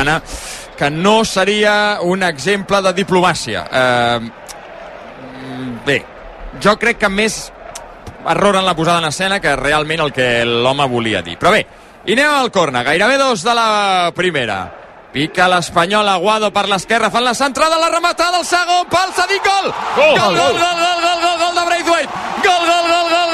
que no seria un exemple de diplomàcia. Eh, bé, jo crec que més error en la posada en escena que realment el que l'home volia dir. Però bé, i anem al corna, gairebé dos de la primera. Pica l'Espanyol, Aguado per l'esquerra, fan la centrada, la rematada, el segon pal, Sadik, gol! Gol, gol, gol, gol, gol, gol, gol, gol de Braithwaite! Gol, gol, gol, gol,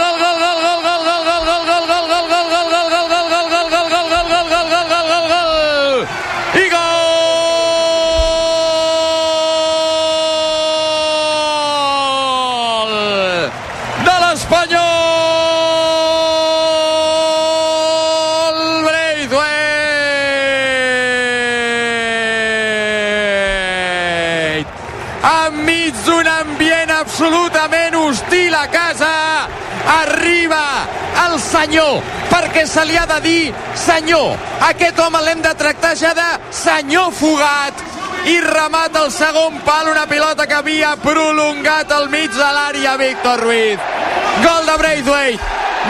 perquè se li ha de dir senyor aquest home l'hem de tractar ja de senyor fugat i remata el segon pal una pilota que havia prolongat al mig de l'àrea Víctor Ruiz. Gol de Braithwaite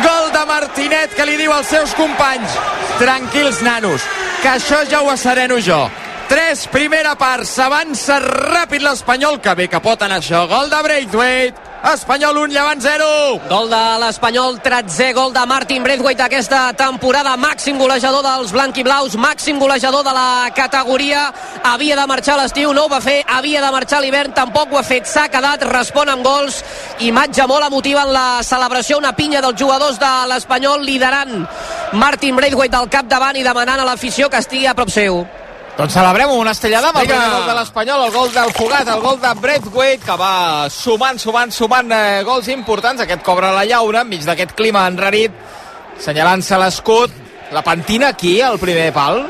gol de Martinet que li diu als seus companys tranquils nanos que això ja ho assereno jo. 3, primera part, s'avança ràpid l'Espanyol, que bé que pot anar això, gol de Braithwaite, Espanyol 1, Llevant 0. Gol de l'Espanyol, 13 gol de Martin Braithwaite aquesta temporada, màxim golejador dels blanquiblaus, màxim golejador de la categoria, havia de marxar l'estiu, no ho va fer, havia de marxar l'hivern, tampoc ho ha fet, s'ha quedat, respon amb gols, imatge molt emotiva en la celebració, una pinya dels jugadors de l'Espanyol liderant Martin Braithwaite al capdavant i demanant a l'afició que estigui a prop seu. Doncs celebrem una estellada amb el Vinga. primer gol de l'Espanyol, el gol del Fugat, el gol de Braithwaite, que va sumant, sumant, sumant eh, gols importants. Aquest cobra la llaura, enmig d'aquest clima enrarit, senyalant-se l'escut. La pentina aquí, al primer pal?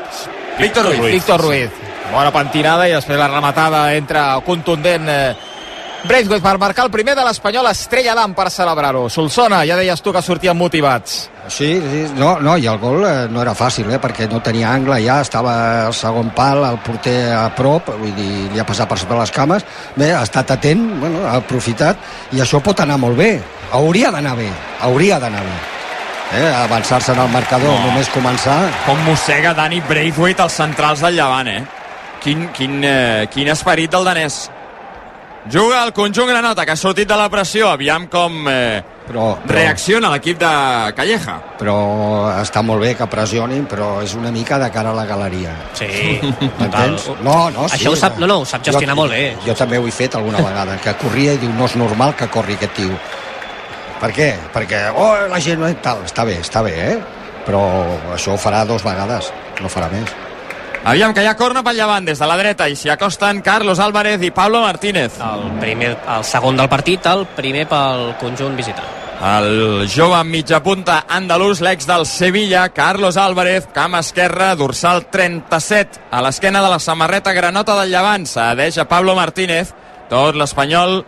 Víctor Ruiz. Víctor Ruiz. Bona pentinada i després la rematada entra contundent eh, Braithwaite per marcar el primer de l'Espanyol Estrella d'Am per celebrar-ho. Solsona, ja deies tu que sortien motivats. Sí, sí, no, no, i el gol eh, no era fàcil, eh, perquè no tenia angle ja, estava al segon pal, el porter a prop, vull dir, li ha passat per sota les cames, bé, ha estat atent, bueno, ha aprofitat, i això pot anar molt bé, hauria d'anar bé, hauria d'anar bé. Eh, avançar-se en el marcador, no. només començar... Com mossega Dani Braithwaite als centrals del Llevant, eh? Quin, quin, eh, quin esperit del danès. Juga el conjunt granota, que ha sortit de la pressió. Aviam com eh, però, però, reacciona l'equip de Calleja. però està molt bé que pressionin, però és una mica de cara a la galeria. Sí, [laughs] total. No, no, sí. Això ho sap- no, no, ho sap gestionar jo, molt bé. Jo també ho he fet alguna [laughs] vegada, que corria i diu, no és normal que corri aquest tio. Per què? Perquè, oh, la gent... Tal. Està bé, està bé, eh? Però això ho farà dos vegades, no farà més. Aviam, que hi ha corna pel Llevant des de la dreta i s'hi acosten Carlos Álvarez i Pablo Martínez. El, primer, el segon del partit, el primer pel conjunt visitant. El jove mitja punta andalús, l'ex del Sevilla, Carlos Álvarez, camp esquerre, dorsal 37, a l'esquena de la samarreta granota del Llevant. S'adeix a Pablo Martínez, tot l'espanyol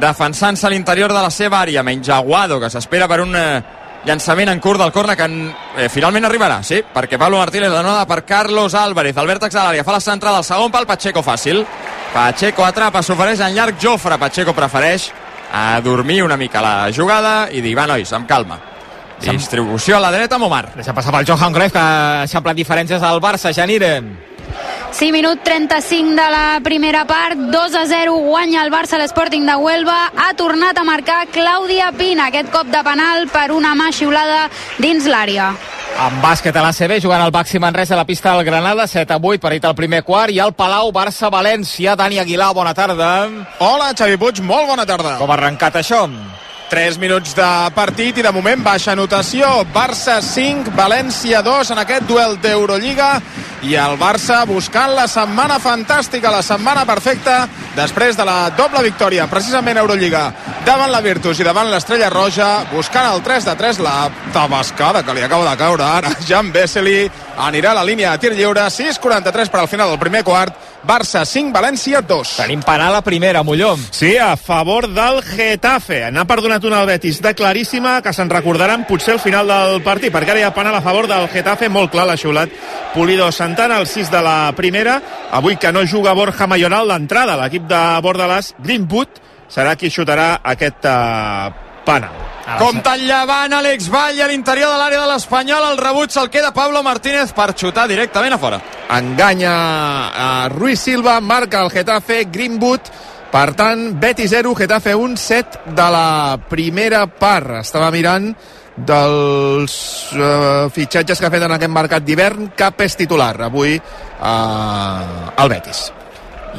defensant-se a l'interior de la seva àrea, menys Aguado, que s'espera per un eh, llançament en curt del corna que en, eh, finalment arribarà, sí, perquè Pablo Martínez nota per Carlos Álvarez, el vèrtex de l'àrea, fa la centrada al segon pal, Pacheco fàcil, Pacheco atrapa, s'ofereix en llarg, Jofre, Pacheco prefereix a dormir una mica la jugada i dir, va nois, amb calma. Distribució a la dreta amb Omar. Deixa passar pel Johan Cruyff, que ha eixamplat diferències al Barça, Janiren. Sí, minut 35 de la primera part, 2 a 0 guanya el Barça l'Sporting de Huelva, ha tornat a marcar Clàudia Pina, aquest cop de penal per una mà xiulada dins l'àrea. En bàsquet a l'ACB, jugant al Baxi Manresa a la pista del Granada, 7 a 8, parit al primer quart, i al Palau, Barça-València, Dani Aguilar, bona tarda. Hola, Xavi Puig, molt bona tarda. Com ha arrencat això? 3 minuts de partit i de moment baixa anotació. Barça 5, València 2 en aquest duel d'Eurolliga i el Barça buscant la setmana fantàstica, la setmana perfecta després de la doble victòria, precisament a Eurolliga, davant la Virtus i davant l'Estrella Roja, buscant el 3 de 3, la tabascada que li acaba de caure ara [laughs] Jan Vesely, anirà a la línia de tir lliure, 6'43 per al final del primer quart, Barça 5, València 2. Tenim penal a primera, Molló. Sí, a favor del Getafe. N'ha perdonat una al Betis de claríssima, que se'n recordaran potser al final del partit, perquè ara hi ha penal a favor del Getafe, molt clar l'ha xiulat Pulido Santana, el 6 de la primera. Avui que no juga Borja Mayoral d'entrada, l'equip de Bordalàs, Greenwood, serà qui xutarà aquest uh, penal. Compte el llevant, Àlex Vall a l'interior de l'àrea de l'Espanyol, el rebut se'l queda Pablo Martínez per xutar directament a fora. Enganya a Ruiz Silva, marca el Getafe, Greenwood, per tant, Betis 0, Getafe 1, 7 de la primera part. Estava mirant dels uh, fitxatges que ha fet en aquest mercat d'hivern, cap és titular avui uh, al Betis.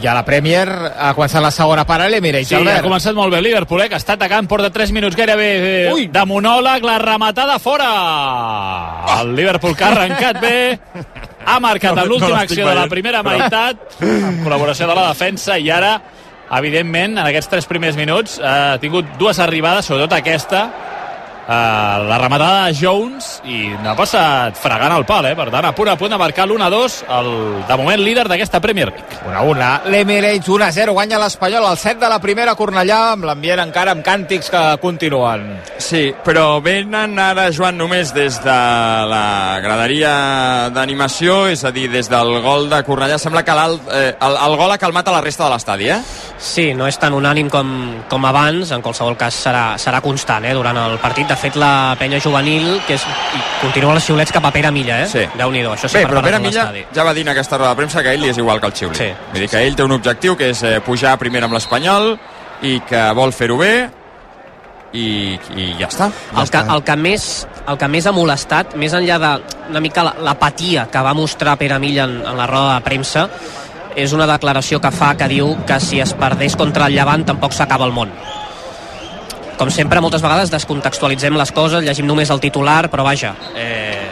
I a la Premier ha començat la segona part a l'Emirates, Sí, ha Albert. començat molt bé el Liverpool, eh, que està atacant, porta 3 minuts gairebé eh, Ui. de monòleg, la rematada fora. El Liverpool que ha arrencat bé, ha marcat No, l'última no acció de la veient, primera però- meitat, amb col·laboració de la defensa, i ara, evidentment, en aquests tres primers minuts, eh, ha tingut dues arribades, sobretot aquesta, eh, la rematada de Jones i n'ha passat fregant el pal, eh? per tant a punt a punt de marcar l'1-2 el, de moment líder d'aquesta Premier League 1-1, l'Emirates 1-0, guanya l'Espanyol al 7 de la primera Cornellà, amb l'ambient encara amb càntics que continuen. Sí, però venen ara, Joan, només des de la graderia d'animació, és a dir, des del gol de Cornellà. Sembla que l'alt, eh, el, el gol ha calmat a la resta de l'estadi, eh? Sí, no és tan unànim com, com abans, en qualsevol cas serà, serà constant eh, durant el partit. De fet, la penya juvenil, que és, i continua els xiulets cap a Pere Milla, eh? Sí. Déu-n'hi-do, això sí Bé, per però Pere Milla ja va dir en aquesta roda de premsa que a ell li és igual que el xiuli. Sí. Vull dir que ell té un objectiu que és eh, pujar primer amb l'Espanyol i que vol fer-ho bé i, i ja està. El que, el, que més, el que més ha molestat, més enllà de una mica la- l'apatia que va mostrar Pere Milla en, en la roda de premsa, és una declaració que fa que diu que si es perdés contra el Llevant tampoc s'acaba el món. Com sempre, moltes vegades descontextualitzem les coses, llegim només el titular, però vaja, eh,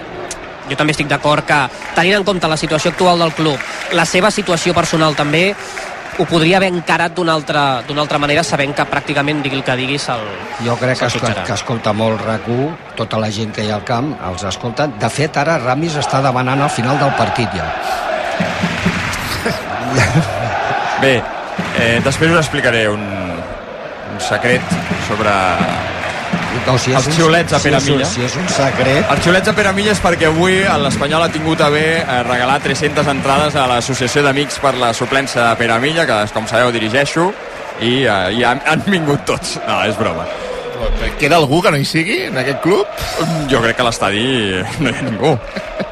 jo també estic d'acord que, tenint en compte la situació actual del club, la seva situació personal també, ho podria haver encarat d'una altra, d'una altra manera sabent que pràcticament digui el que digui se'l Jo crec que, se'l que, escolta molt rac tota la gent que hi ha al camp els escolta. De fet, ara Ramis està demanant al final del partit ja. Bé, eh, després us explicaré un secret sobre no, si els un- xiulets a si és un- Peramilla. si és un secret... Els xiulets a Peramilla és perquè avui l'Espanyol ha tingut a bé eh, regalar 300 entrades a l'Associació d'Amics per la suplència de Peramilla, que com sabeu dirigeixo, i, eh, i han, han vingut tots. No, és broma. Queda algú que no hi sigui en aquest club? Jo crec que a l'estadi no hi ha ningú.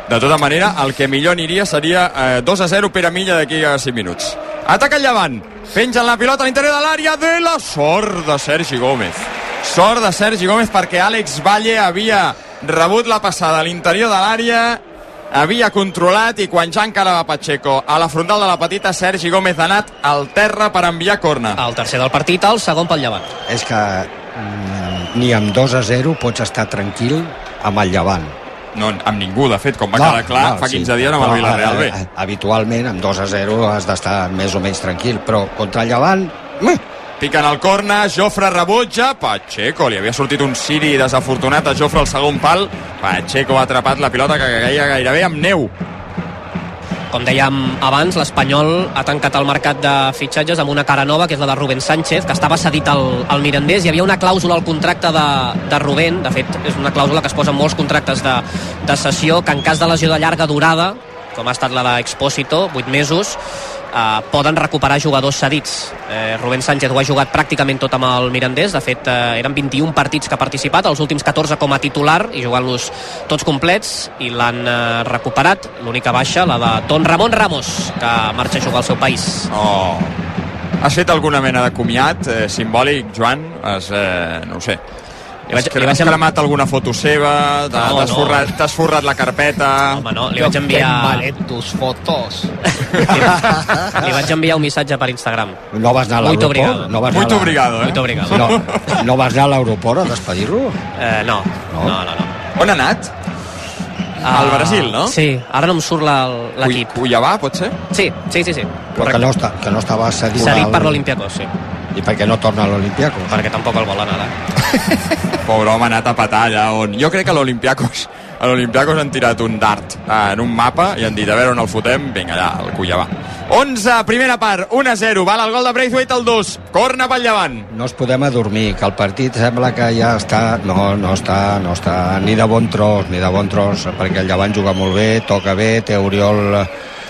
De tota manera, el que millor aniria seria eh, 2 a 0 per a Milla d'aquí a 5 minuts. Ataca el llevant. Pengen la pilota a l'interior de l'àrea de la sort de Sergi Gómez. Sort de Sergi Gómez perquè Àlex Valle havia rebut la passada a l'interior de l'àrea havia controlat i quan ja encara va Pacheco a la frontal de la petita, Sergi Gómez ha anat al terra per enviar corna. El tercer del partit, el segon pel llevant. És que mm, ni amb 2 a 0 pots estar tranquil amb el llevant. No, amb ningú, de fet, com va quedar clar, fa 15 dies amb el Villarreal bé. eh, Habitualment, amb 2 a 0 has d'estar més o menys tranquil, però contra el llevant... mm, Piquen el corna, Jofre rebutja, Pacheco, li havia sortit un siri desafortunat a Jofre al segon pal, Pacheco ha atrapat la pilota que caia gairebé amb neu. Com dèiem abans, l'Espanyol ha tancat el mercat de fitxatges amb una cara nova, que és la de Rubén Sánchez, que estava cedit al, al Mirandés. Hi havia una clàusula al contracte de, de Rubén, de fet, és una clàusula que es posa en molts contractes de, de sessió, que en cas de lesió de llarga durada, com ha estat la d'Expósito, 8 mesos, eh, poden recuperar jugadors cedits. Eh, Rubén Sánchez ho ha jugat pràcticament tot amb el Mirandés, de fet eh, eren 21 partits que ha participat, els últims 14 com a titular i jugant-los tots complets i l'han eh, recuperat, l'única baixa, la de Don Ramon Ramos, que marxa a jugar al seu país. Oh. Has fet alguna mena de comiat eh, simbòlic, Joan? Has, eh, no ho sé. Li vaig- li vaig cremat alguna foto seva? No, T'has no. forrat, t'has forrat la carpeta? Home, no, li vaig enviar... tus fotos. [laughs] Li vaig enviar un missatge per Instagram. No vas anar a l'aeroport? No vas anar Muito a la- obrigado, eh? Muito obrigado. No, no vas anar a l'aeroport a despedir-lo? Eh, no, no, no, no. On ha anat? Ah, Al Brasil, no? Sí, ara no em surt la- l'equip. Cuiabà, pot ser? Sí, sí, sí, sí. Però que no, està, que no estava cedit, Cedit al- per l'Olimpiakos, sí. I per què no torna a l'Olimpiakos? Perquè tampoc el volen ara. [laughs] Pobre home, ha anat a petar allà on... Jo crec que a l'Olimpiakos a l'Olimpiakos han tirat un dart eh, en un mapa i han dit, a veure on el fotem, vinga allà, al Cuiabà. 11, primera part, 1-0, val el gol de Braithwaite al 2, corna pel llevant. No ens podem adormir, que el partit sembla que ja està... No, no està, no està ni de bon tros, ni de bon tros, perquè el Llevant juga molt bé, toca bé, té Oriol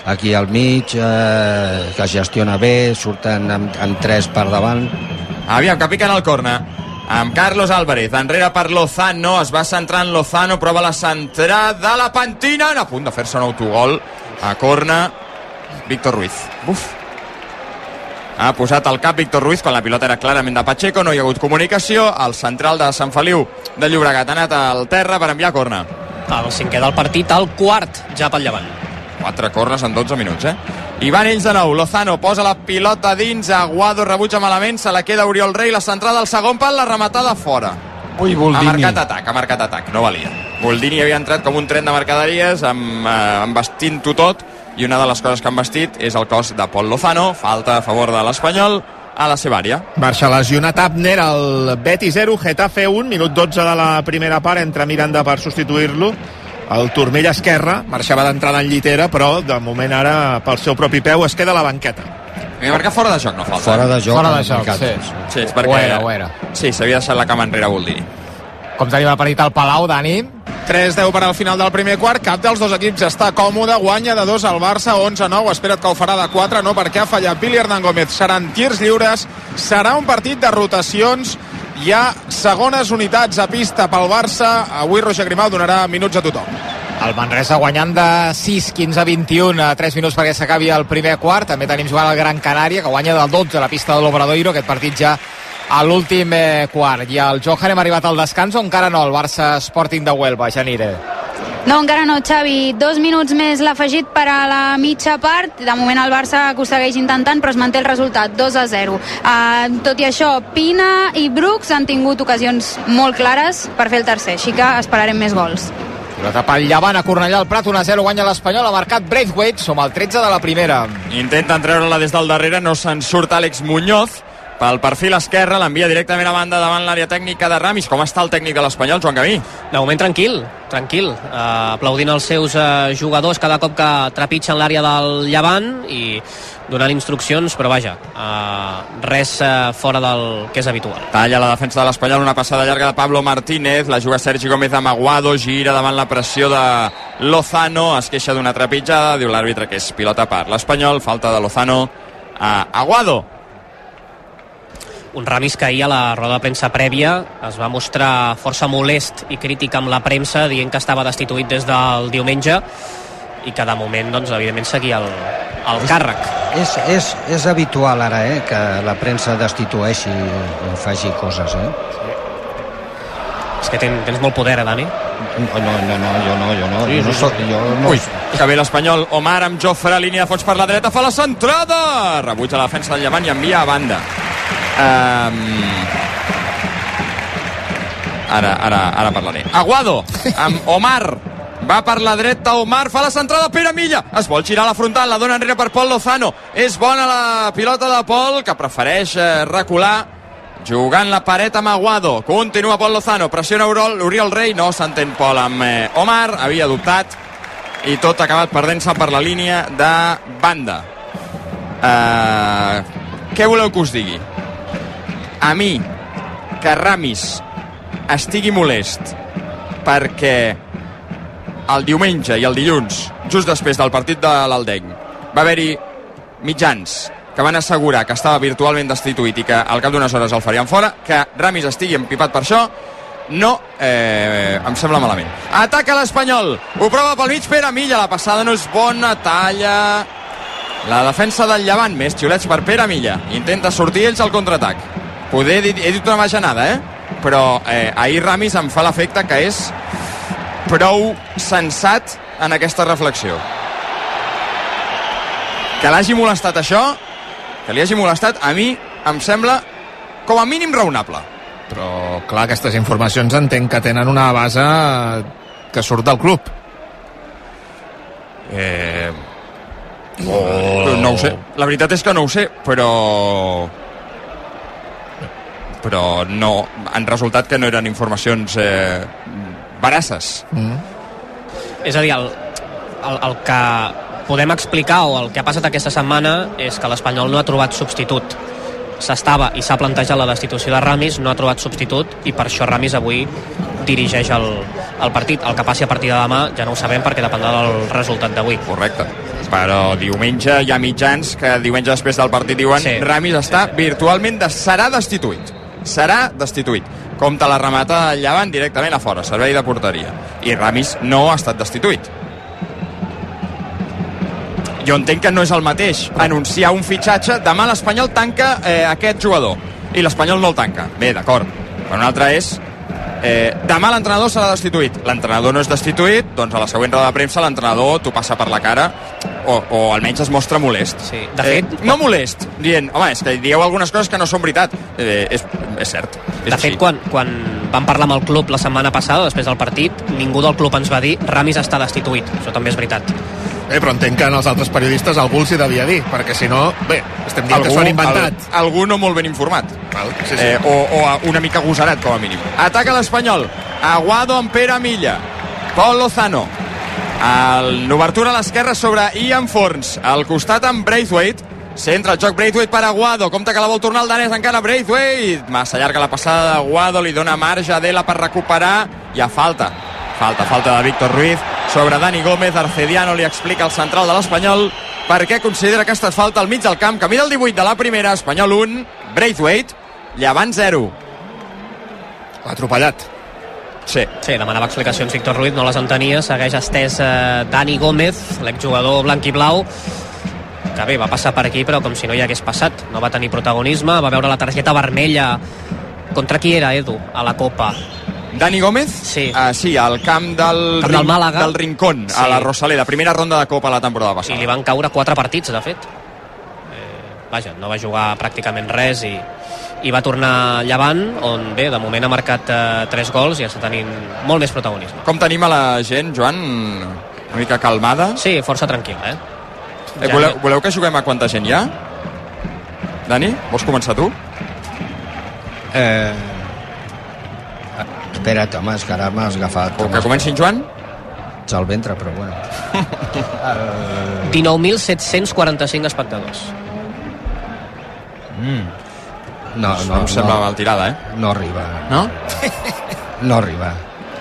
aquí al mig, eh, que gestiona bé, surten amb, amb tres per davant. Aviam, que piquen el corna amb Carlos Álvarez, enrere per Lozano es va centrar en Lozano, prova la centrada la pentina, a punt de fer-se un autogol a corna Víctor Ruiz Uf. ha posat el cap Víctor Ruiz quan la pilota era clarament de Pacheco, no hi ha hagut comunicació el central de Sant Feliu de Llobregat ha anat al terra per enviar corna El cinquè del partit, el quart ja pel llevant. 4 cornes en 12 minuts, eh? I van ells de nou. Lozano posa la pilota dins, Aguado rebutja malament, se la queda Oriol Rei, la centrada al segon pal, la rematada fora. Ui, Ha Boldini. marcat atac, ha marcat atac, no valia. Boldini havia entrat com un tren de mercaderies, amb, eh, envestint-ho tot, i una de les coses que han vestit és el cos de Pol Lozano, falta a favor de l'Espanyol, a la seva àrea. Marxa lesionat Abner, el Betis 0, Getafe 1, minut 12 de la primera part, entra Miranda per substituir-lo. El turmell esquerre marxava d'entrada en llitera, però de moment ara pel seu propi peu es queda a la banqueta. Havia marcat fora de joc, no falta. Fora de joc. Fora de joc, sí. Sí, és perquè... Ho era, ho era. Sí, s'havia deixat la cama enrere Boldini. Com tenim el partit al Palau, Dani? 3-10 per al final del primer quart, cap dels dos equips està còmode, guanya de 2 al Barça, 11-9, espera't que ho farà de 4, no perquè ha fallat Billy Hernán Gómez, seran tirs lliures, serà un partit de rotacions, hi ha segones unitats a pista pel Barça, avui Roger Grimau donarà minuts a tothom. El Manresa guanyant de 6, 15, 21 a 3 minuts perquè s'acabi el primer quart. També tenim jugant el Gran Canària, que guanya del 12 a la pista de l'Obradoiro. Aquest partit ja a l'últim eh, quart. I el Johan hem arribat al descans o encara no? El Barça Sporting de Huelva, Janire. No, encara no, Xavi. Dos minuts més l'ha afegit per a la mitja part. De moment el Barça que ho segueix intentant, però es manté el resultat, 2 a 0. Uh, tot i això, Pina i Brooks han tingut ocasions molt clares per fer el tercer, així que esperarem més gols. Pilota pel Llevant a Cornellà al Prat, 1-0 guanya l'Espanyol, ha marcat Braithwaite, som al 13 de la primera. Intenten treure-la des del darrere, no se'n surt Àlex Muñoz. Pel perfil esquerre, l'envia directament a banda davant l'àrea tècnica de Ramis. Com està el tècnic de l'Espanyol, Joan Camí? De moment tranquil, tranquil, uh, aplaudint els seus uh, jugadors cada cop que trepitgen l'àrea del Llevant i donant instruccions, però vaja, uh, res uh, fora del que és habitual. Talla la defensa de l'Espanyol, una passada llarga de Pablo Martínez, la juga Sergi Gómez amb Aguado, gira davant la pressió de Lozano, es queixa d'una trepitjada, diu l'àrbitre que és pilota per l'Espanyol, falta de Lozano a Aguado. Un Ramis que ahir a la roda de premsa prèvia es va mostrar força molest i crític amb la premsa, dient que estava destituït des del diumenge i que de moment, doncs, evidentment, seguia el, el càrrec. És, és, és habitual ara eh, que la premsa destitueixi i faci coses. Eh? És que ten, tens molt poder, eh, Dani? No, no, no, no jo no, jo no. Sí, jo no, sí, soc, sí. jo no, Ui, que bé l'Espanyol. Omar amb Jofre, línia de fons per la dreta, fa la centrada! Rebutja la defensa del Llevant i envia a banda. Um... Ara, ara, ara parlaré. Aguado, amb Omar. Va per la dreta Omar, fa la centrada Pere Milla, es vol girar la frontal, la dona enrere per Pol Lozano, és bona la pilota de Pol, que prefereix eh, recular, jugant la paret amb Aguado, continua Pol Lozano, pressiona Oriol, Oriol Rey, no s'entén Pol amb eh, Omar, havia dubtat, i tot ha acabat perdent-se per la línia de banda. Uh, què voleu que us digui? A mi, que Ramis estigui molest perquè el diumenge i el dilluns, just després del partit de l'Aldeny, va haver-hi mitjans que van assegurar que estava virtualment destituït i que al cap d'unes hores el farien fora, que Ramis estigui empipat per això, no, eh, em sembla malament. Ataca l'Espanyol, ho prova pel mig Pere Milla, la passada no és bona, talla... La defensa del Llevant, més xiulets per Pere Milla. Intenta sortir ells al contraatac. Poder, he dit, he dit una bajanada, eh? Però eh, ahir Ramis em fa l'efecte que és prou sensat en aquesta reflexió. Que l'hagi molestat això, que li hagi molestat, a mi em sembla com a mínim raonable. Però, clar, aquestes informacions entenc que tenen una base que surt del club. Eh... Oh. No ho sé. La veritat és que no ho sé, però... Però no... Han resultat que no eren informacions eh, veraces. Mm. És a dir, el, el, el que podem explicar o el que ha passat aquesta setmana és que l'Espanyol no ha trobat substitut s'estava i s'ha plantejat la destitució de Ramis, no ha trobat substitut i per això Ramis avui dirigeix el, el partit. El que passi a partir de demà ja no ho sabem perquè dependrà del resultat d'avui. Correcte. Però diumenge hi ha mitjans que diumenge després del partit diuen sí, Ramis està sí. virtualment de, serà destituït. Serà destituït. Compte la remata llevant directament a fora, servei de porteria. I Ramis no ha estat destituït. Jo entenc que no és el mateix anunciar un fitxatge, demà l'Espanyol tanca eh, aquest jugador. I l'Espanyol no el tanca, bé, d'acord. Però un altre és eh, demà l'entrenador serà destituït. L'entrenador no és destituït, doncs a la següent roda de premsa l'entrenador t'ho passa per la cara o, o almenys es mostra molest sí, de fet, eh, no molest, dient, home, és que dieu algunes coses que no són veritat eh, és, és cert és de fet, quan, quan vam parlar amb el club la setmana passada, després del partit ningú del club ens va dir Ramis està destituït això també és veritat Eh, però entenc que en els altres periodistes algú els hi devia dir, perquè si no, bé, estem dient algú, que s'ho han inventat. Al, algú no molt ben informat. Val, sí, sí. Eh, o, o una mica agosarat, com a mínim. Ataca l'Espanyol. Aguado amb Pere Milla. Pol Lozano. L'obertura a l'esquerra sobre Ian Forns. Al costat amb Braithwaite. Centra el joc Braithwaite per Aguado. Compte que la vol tornar el danès encara Braithwaite. Massa llarga la passada d'Aguado. Li dona marge a Dela per recuperar. Hi ha falta. Falta, falta de Víctor Ruiz sobre Dani Gómez. Arcediano li explica al central de l'Espanyol per què considera que aquesta falta al mig del camp. Camí del 18 de la primera, Espanyol 1, Braithwaite, Llevant 0. L'ha atropellat. Sí. Sí, demanava explicacions Víctor Ruiz, no les entenia. Segueix estès eh, Dani Gómez, l'exjugador blanc i blau, que bé, va passar per aquí, però com si no hi hagués passat. No va tenir protagonisme, va veure la targeta vermella. Contra qui era, Edu, a la Copa? Dani Gómez? Sí. Uh, sí, al camp del, camp del, Màlaga. del Rincón, sí. a la Rosaleda, primera ronda de Copa la temporada passada. I li van caure quatre partits, de fet. Eh, vaja, no va jugar pràcticament res i, i va tornar Llevant, on bé, de moment ha marcat eh, 3 gols i està tenint molt més protagonisme. Com tenim a la gent, Joan? Una mica calmada? Sí, força tranquil·la, eh? eh Ja- voleu, voleu que juguem a quanta gent hi ha? Dani, vols començar tu? Eh... Espera't, home, és que ara m'has agafat... Que comenci en Joan? Ets al ventre, però bueno. [laughs] 19.745 espectadors. Mm. No, no, em sembla mal tirada, eh? No arriba. No? [laughs] No arriba.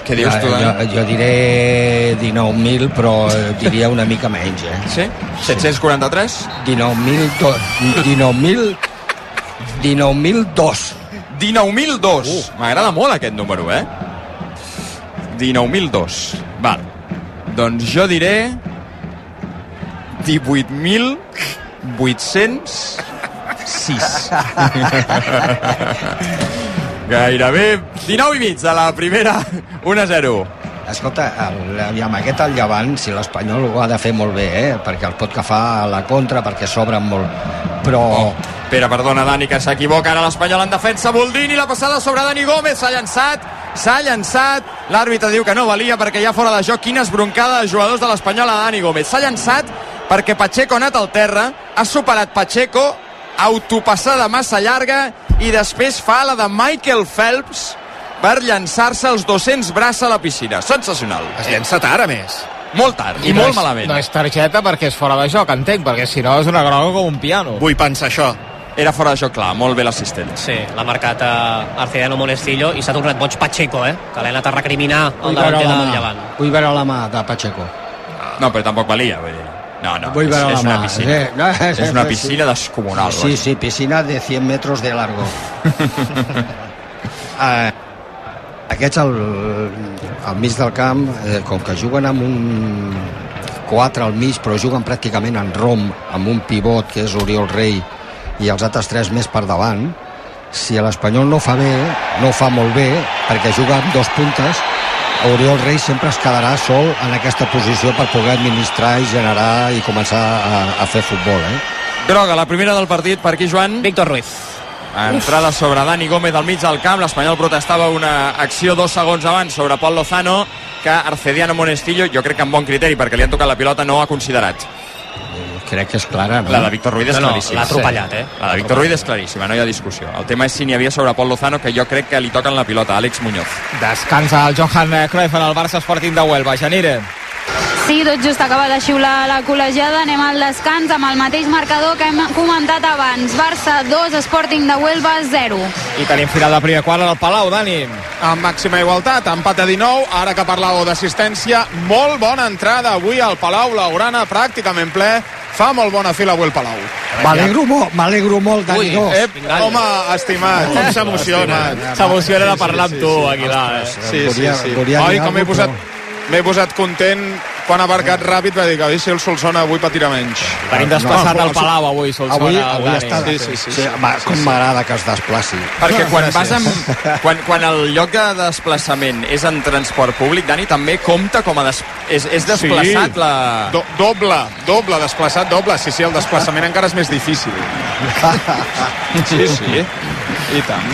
Què dius tu, jo, Dani? jo diré 19.000, però diria una mica menys, eh? Sí? 743? 19.000... do- 19.000... 19.002. 19.002. Uh. M'agrada molt aquest número, eh? 19.002. Val. Doncs jo diré 18.806. [laughs] Gairebé 19 i mig de la primera 1-0. Escolta, el, aviam, aquest al llevant, si l'Espanyol ho ha de fer molt bé, eh? perquè el pot agafar a la contra, perquè s'obren molt. Però... Oh, Pere, perdona, Dani, que s'equivoca ara l'Espanyol en defensa. Boldini, la passada sobre Dani Gómez, s'ha llançat, s'ha llançat. L'àrbitre diu que no valia perquè ha fora de joc. Quina esbroncada de jugadors de l'Espanyol a Dani Gómez. S'ha llançat perquè Pacheco ha anat al terra, ha superat Pacheco, autopassada massa llarga i després fa la de Michael Phelps per llançar-se els 200 braç a la piscina. Sensacional. Es llença tard, a més. Molt tard i, no molt és, malament. No és targeta perquè és fora de joc, entenc, perquè si no és una groga com un piano. Vull pensar això. Era fora de joc, clar, molt bé l'assistent. Sí, l'ha marcat a Arcediano Monestillo i s'ha tornat boig Pacheco, eh? Que l'ha anat a recriminar el Vull veure davanter la del mà, Llevant. vull veure la mà de Pacheco. No, però tampoc valia, vull dir. No, no, és, veure és la una piscina. Eh, no, és [laughs] una piscina descomunal. Sí, sí, piscina de 100 metros de largo. eh, [laughs] aquests al, al mig del camp, eh, com que juguen amb un 4 al mig, però juguen pràcticament en rom, amb un pivot que és Oriol Rei i els altres tres més per davant, si l'Espanyol no fa bé, no fa molt bé, perquè juga amb dos puntes, Oriol Rei sempre es quedarà sol en aquesta posició per poder administrar i generar i començar a, a fer futbol, eh? Groga, la primera del partit per aquí, Joan. Víctor Ruiz. Entrada sobre Dani Gómez al mig del camp. L'Espanyol protestava una acció dos segons abans sobre Pol Lozano que Arcediano Monestillo, jo crec que amb bon criteri perquè li han tocat la pilota, no ha considerat. Crec que és clara, no? La de Víctor Ruiz és No, no, claríssima. l'ha atropellat, eh? La de Víctor Ruiz és claríssima, no hi ha discussió. El tema és si n'hi havia sobre Pol Lozano, que jo crec que li toquen la pilota, Àlex Muñoz. Descansa el Johan Cruyff en el Barça Sporting de Huelva. Genire. Sí, tot just acaba de xiular la col·legiada. Anem al descans amb el mateix marcador que hem comentat abans. Barça 2, Sporting de Huelva 0. I tenim final de primer quart al Palau, Dani. amb màxima igualtat, empat a 19 ara que parlàveu d'assistència molt bona entrada avui al Palau Laurana pràcticament ple, fa molt bona fila avui el Palau M'alegro molt, m'alegro molt, Dani Ui, Dos. ep, home, estimat Com s'emociona. S'emociona de parlar amb tu, Aguilar. Eh? sí, sí, sí. Oi, com m'he posat, m'he posat content quan ha marcat ràpid va dir que si el Solsona avui patirà menys Tenim desplaçat No, al Palau avui, Solsona. Avui, avui està... Sí, sí, sí, sí, sí, com sí. m'agrada que es desplaci. Perquè quan Gràcies. vas amb, [laughs] quan, quan el lloc de desplaçament és en transport públic, Dani, també compta com a des, és, és desplaçat Sí. la... Do, doble, doble, desplaçat doble. Sí, sí, el desplaçament encara és més difícil. [laughs] Sí, sí. I tant.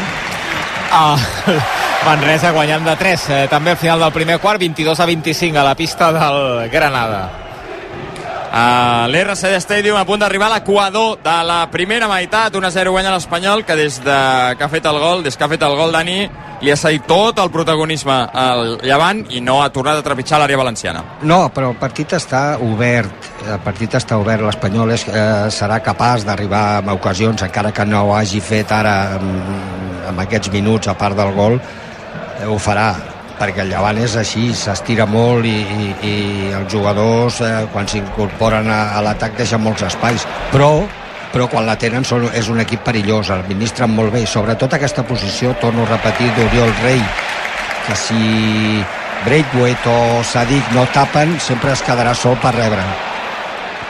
Ah, Manresa guanyant de 3. Eh, també al final del primer quart, 22 a 25 a la pista del Granada. A l'RCD Stadium a punt d'arribar a l'equador de la primera meitat, 1-0 guanya l'Espanyol, que des de que ha fet el gol, des que ha fet el gol Dani, li ha cedit tot el protagonisme al Llevant i no ha tornat a trepitjar l'àrea valenciana. No, però el partit està obert. El partit està obert. L'Espanyol és, eh, serà capaç d'arribar a ocasions, encara que no ho hagi fet ara amb, amb aquests minuts, a part del gol, ho farà perquè el Llevant és així, s'estira molt i, i, i els jugadors eh, quan s'incorporen a, a l'atac deixen molts espais, però però quan la tenen són, és un equip perillós administren molt bé i sobretot aquesta posició torno a repetir d'Oriol Rei que si Braithwaite o Sadik no tapen sempre es quedarà sol per rebre.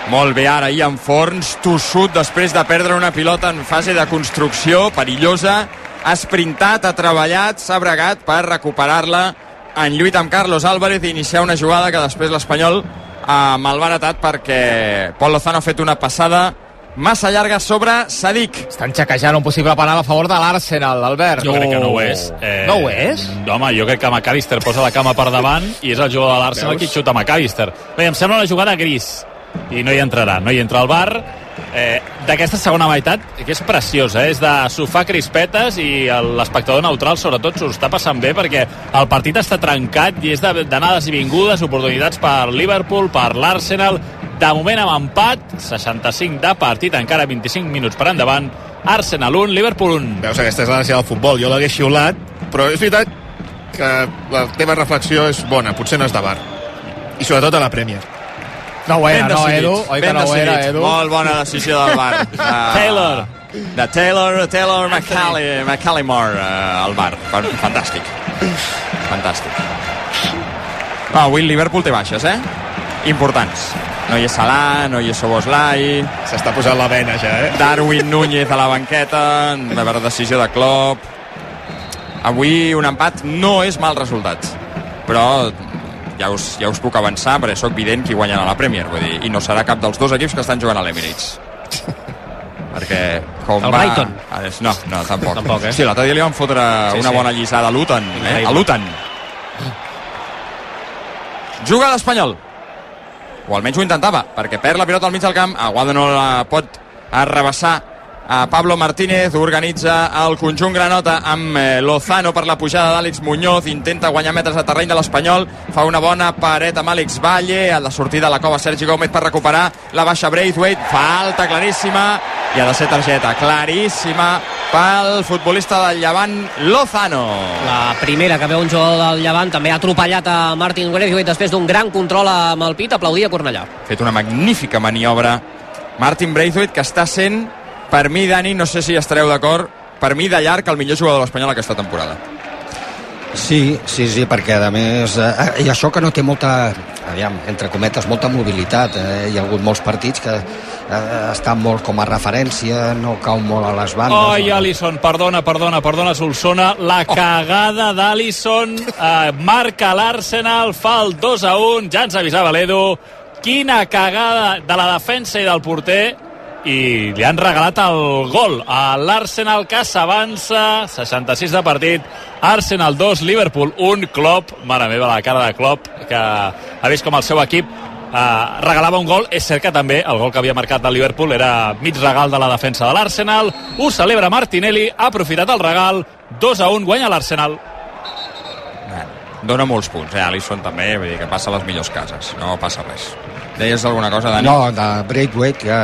Molt bé, ara Ian Forns, tossut després de perdre una pilota en fase de construcció, perillosa, ha sprintat, ha treballat, s'ha bregat per recuperar-la en lluita amb Carlos Álvarez i iniciar una jugada que després l'Espanyol ha malbaratat perquè Pol Lozano ha fet una passada massa llarga sobre Sadik. Estan xequejant un possible penal a favor de l'Arsenal, Albert. Jo crec que no ho és. Eh, No ho és? Home, jo crec que McAllister posa la cama per davant i és el jugador de l'Arsenal qui xuta McAllister. Bé, em sembla una jugada gris i no hi entrarà, no hi entra el bar eh, d'aquesta segona meitat que és preciosa, eh? és de sofà crispetes i l'espectador neutral sobretot s'ho està passant bé perquè el partit està trencat i és de- d'anades i vingudes oportunitats per Liverpool, per l'Arsenal de moment amb empat 65 de partit, encara 25 minuts per endavant Arsenal 1, Liverpool 1 Veus, aquesta és la gràcia del futbol. Jo l'hagués xiulat, però és veritat que la teva reflexió és bona, potser no és de bar. I sobretot a la Premier. No ho era, no, Edu? Oi que ben no ho era. Edu? Molt bona decisió del bar. De, [laughs] Taylor. De Taylor, Taylor McCalli, McCallimore uh, al bar. Fan- Fantàstic. Fantàstic. No, avui el Liverpool té baixes, eh? Importants. No hi és Salah, no hi és Soboslai... S'està posant la vena ja, eh? Darwin Núñez a la banqueta, per decisió de Klopp. Avui un empat no és mal resultat, però ja us, ja us puc avançar perquè sóc vident qui guanyarà la Premier vull dir, i no serà cap dels dos equips que estan jugant a l'Emirates [laughs] perquè com El va... Brighton. Ah, No, no, tampoc. Tampoc, eh? Sí, l'altre dia li van fotre Sí, una sí. bona lliçada a l'Utan. Eh? A l'Utan. Juga l'Espanyol. O almenys ho intentava, perquè perd la pilota al mig del camp. Aguado no la pot arrabassar a Pablo Martínez, organitza el conjunt Granota amb eh, Lozano per la pujada d'Àlex Muñoz, intenta guanyar metres de terreny de l'Espanyol, fa una bona paret amb Àlex Valle, a la sortida de la cova Sergi Gómez per recuperar la baixa Braithwaite, falta claríssima. I ha de ser targeta claríssima pel futbolista del Llevant Lozano. La primera que veu un jugador del Llevant també ha atropellat a Martin Braithwaite després d'un gran control amb el pit, aplaudia Cornellà. fet una magnífica maniobra Martin Braithwaite que està sent per mi Dani, no sé si estareu d'acord per mi de llarg el millor jugador de l'Espanyol aquesta temporada Sí, sí, sí, perquè a més, eh, i això que no té molta, aviam, entre cometes, molta mobilitat, eh, hi ha hagut molts partits que eh, estan molt com a referència, no cau molt a les bandes. Oi, Alisson, perdona, perdona, perdona, Solsona. La cagada d'Alisson eh, marca l'Arsenal, fa el 2 a 1, ja ens avisava l'Edu. Quina cagada de la defensa i del porter i li han regalat el gol a l'Arsenal que s'avança. 66 de partit. Arsenal 2, Liverpool 1 Klopp, mare meva la cara de Klopp que ha vist com el seu equip eh, regalava un gol, és cert que també el gol que havia marcat el Liverpool era mig regal de la defensa de l'Arsenal, ho celebra Martinelli ha aprofitat el regal. 2 a 1, guanya l'Arsenal dona molts punts, eh, Alisson també vull dir que passa a les millors cases, no passa res deies alguna cosa, Dani? No, de Braithwaite, que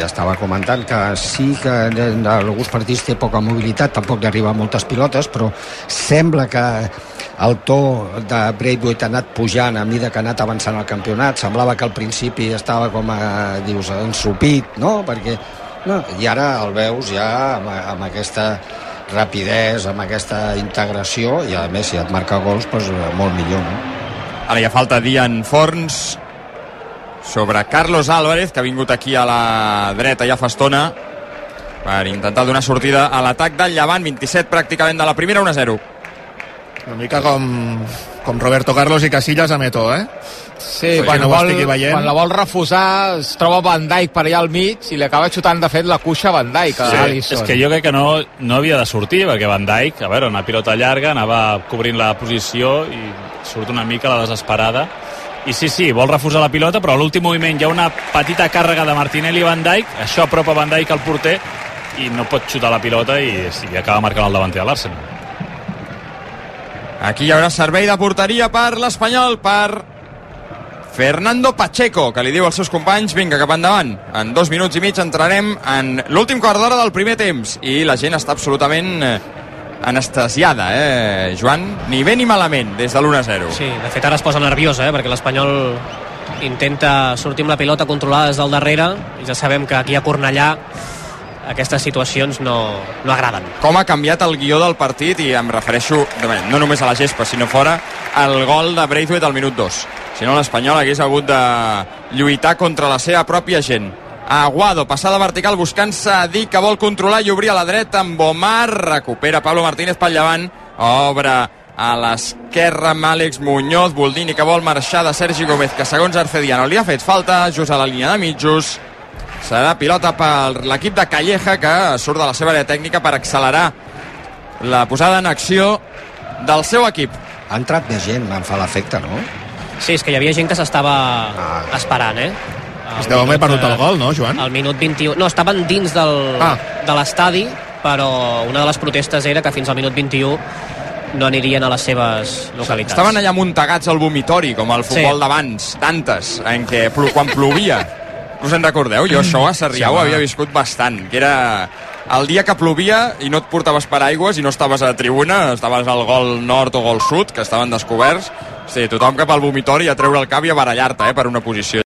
ja estava comentant que sí que en alguns partits té poca mobilitat, tampoc li arriba moltes pilotes, però sembla que el to de Braithwaite ha anat pujant a mida que ha anat avançant el campionat. Semblava que al principi estava com a, dius, ensupit, no? Perquè, no, I ara el veus ja amb, amb aquesta rapidesa, amb aquesta integració, i a més si et marca gols, doncs, molt millor, no? Ara ja falta Dian Forns sobre Carlos Álvarez, que ha vingut aquí a la dreta ja fa estona per intentar donar sortida a l'atac del Llevant, 27 pràcticament de la primera, 1-0. Una mica com, com Roberto Carlos i Casillas a Meto, eh? Sí, quan, no vol, veient. quan la vol refusar es troba Van Dijk per allà al mig i li acaba xutant de fet la cuixa a Van Dijk a Sí, Alisson. és que jo crec que no, no havia de sortir, perquè Van Dijk, a veure, una pilota llarga, anava cobrint la posició i surt una mica la desesperada. I sí, sí, vol refusar la pilota, però a l'últim moviment hi ha una petita càrrega de Martinelli i Van Dijk, això apropa Van Dijk al porter i no pot xutar la pilota i, sí, acaba marcant el davanter de l'Arsenal. Aquí hi haurà servei de porteria per l'Espanyol, per Fernando Pacheco, que li diu als seus companys, vinga, cap endavant. En dos minuts i mig entrarem en l'últim quart d'hora del primer temps i la gent està absolutament eh, anestesiada, eh, Joan? Ni bé ni malament, des de l'1-0. Sí, de fet ara es posa nerviosa, eh, perquè l'Espanyol intenta sortir amb la pilota controlada des del darrere i ja sabem que aquí a Cornellà aquestes situacions no, no agraden. com ha canviat el guió del partit i em refereixo no només a la gespa sinó fora al gol de Braithwaite al minut 2 si no l'Espanyol hagués hagut de lluitar contra la seva pròpia gent. Aguado, passada vertical buscant Sadik que vol controlar i obrir a la dreta amb Omar, recupera Pablo Martínez pel llevant, obre a l'esquerra amb Àlex Muñoz. Boldini que vol marxar de Sergi Gómez que segons Arcediano li ha fet falta. Just a la línia de mitjos Serà pilota per l'equip de Calleja que surt de la seva àrea tècnica per accelerar la posada en acció del seu equip. Ha entrat més gent, em fa l'efecte, no? Sí, és que hi havia gent que s'estava esperant, eh? Es deu haver perdut el gol, no, Joan? Al minut 21... No, estaven dins del, Ah. de l'estadi, però una de les protestes era que fins al minut 21 no anirien a les seves localitats. Estaven allà muntegats al vomitori, com el futbol Sí. d'abans, d'antes, en què plu quan plovia. [laughs] Us en recordeu? Jo això a Sarrià Sí, ho havia viscut bastant, que era el dia que plovia i no et portaves paraigües i no estaves a la tribuna, estaves al gol nord o gol sud, que estaven descoberts, sí, tothom cap al vomitori a treure el cap i a barallar-te eh, per una posició.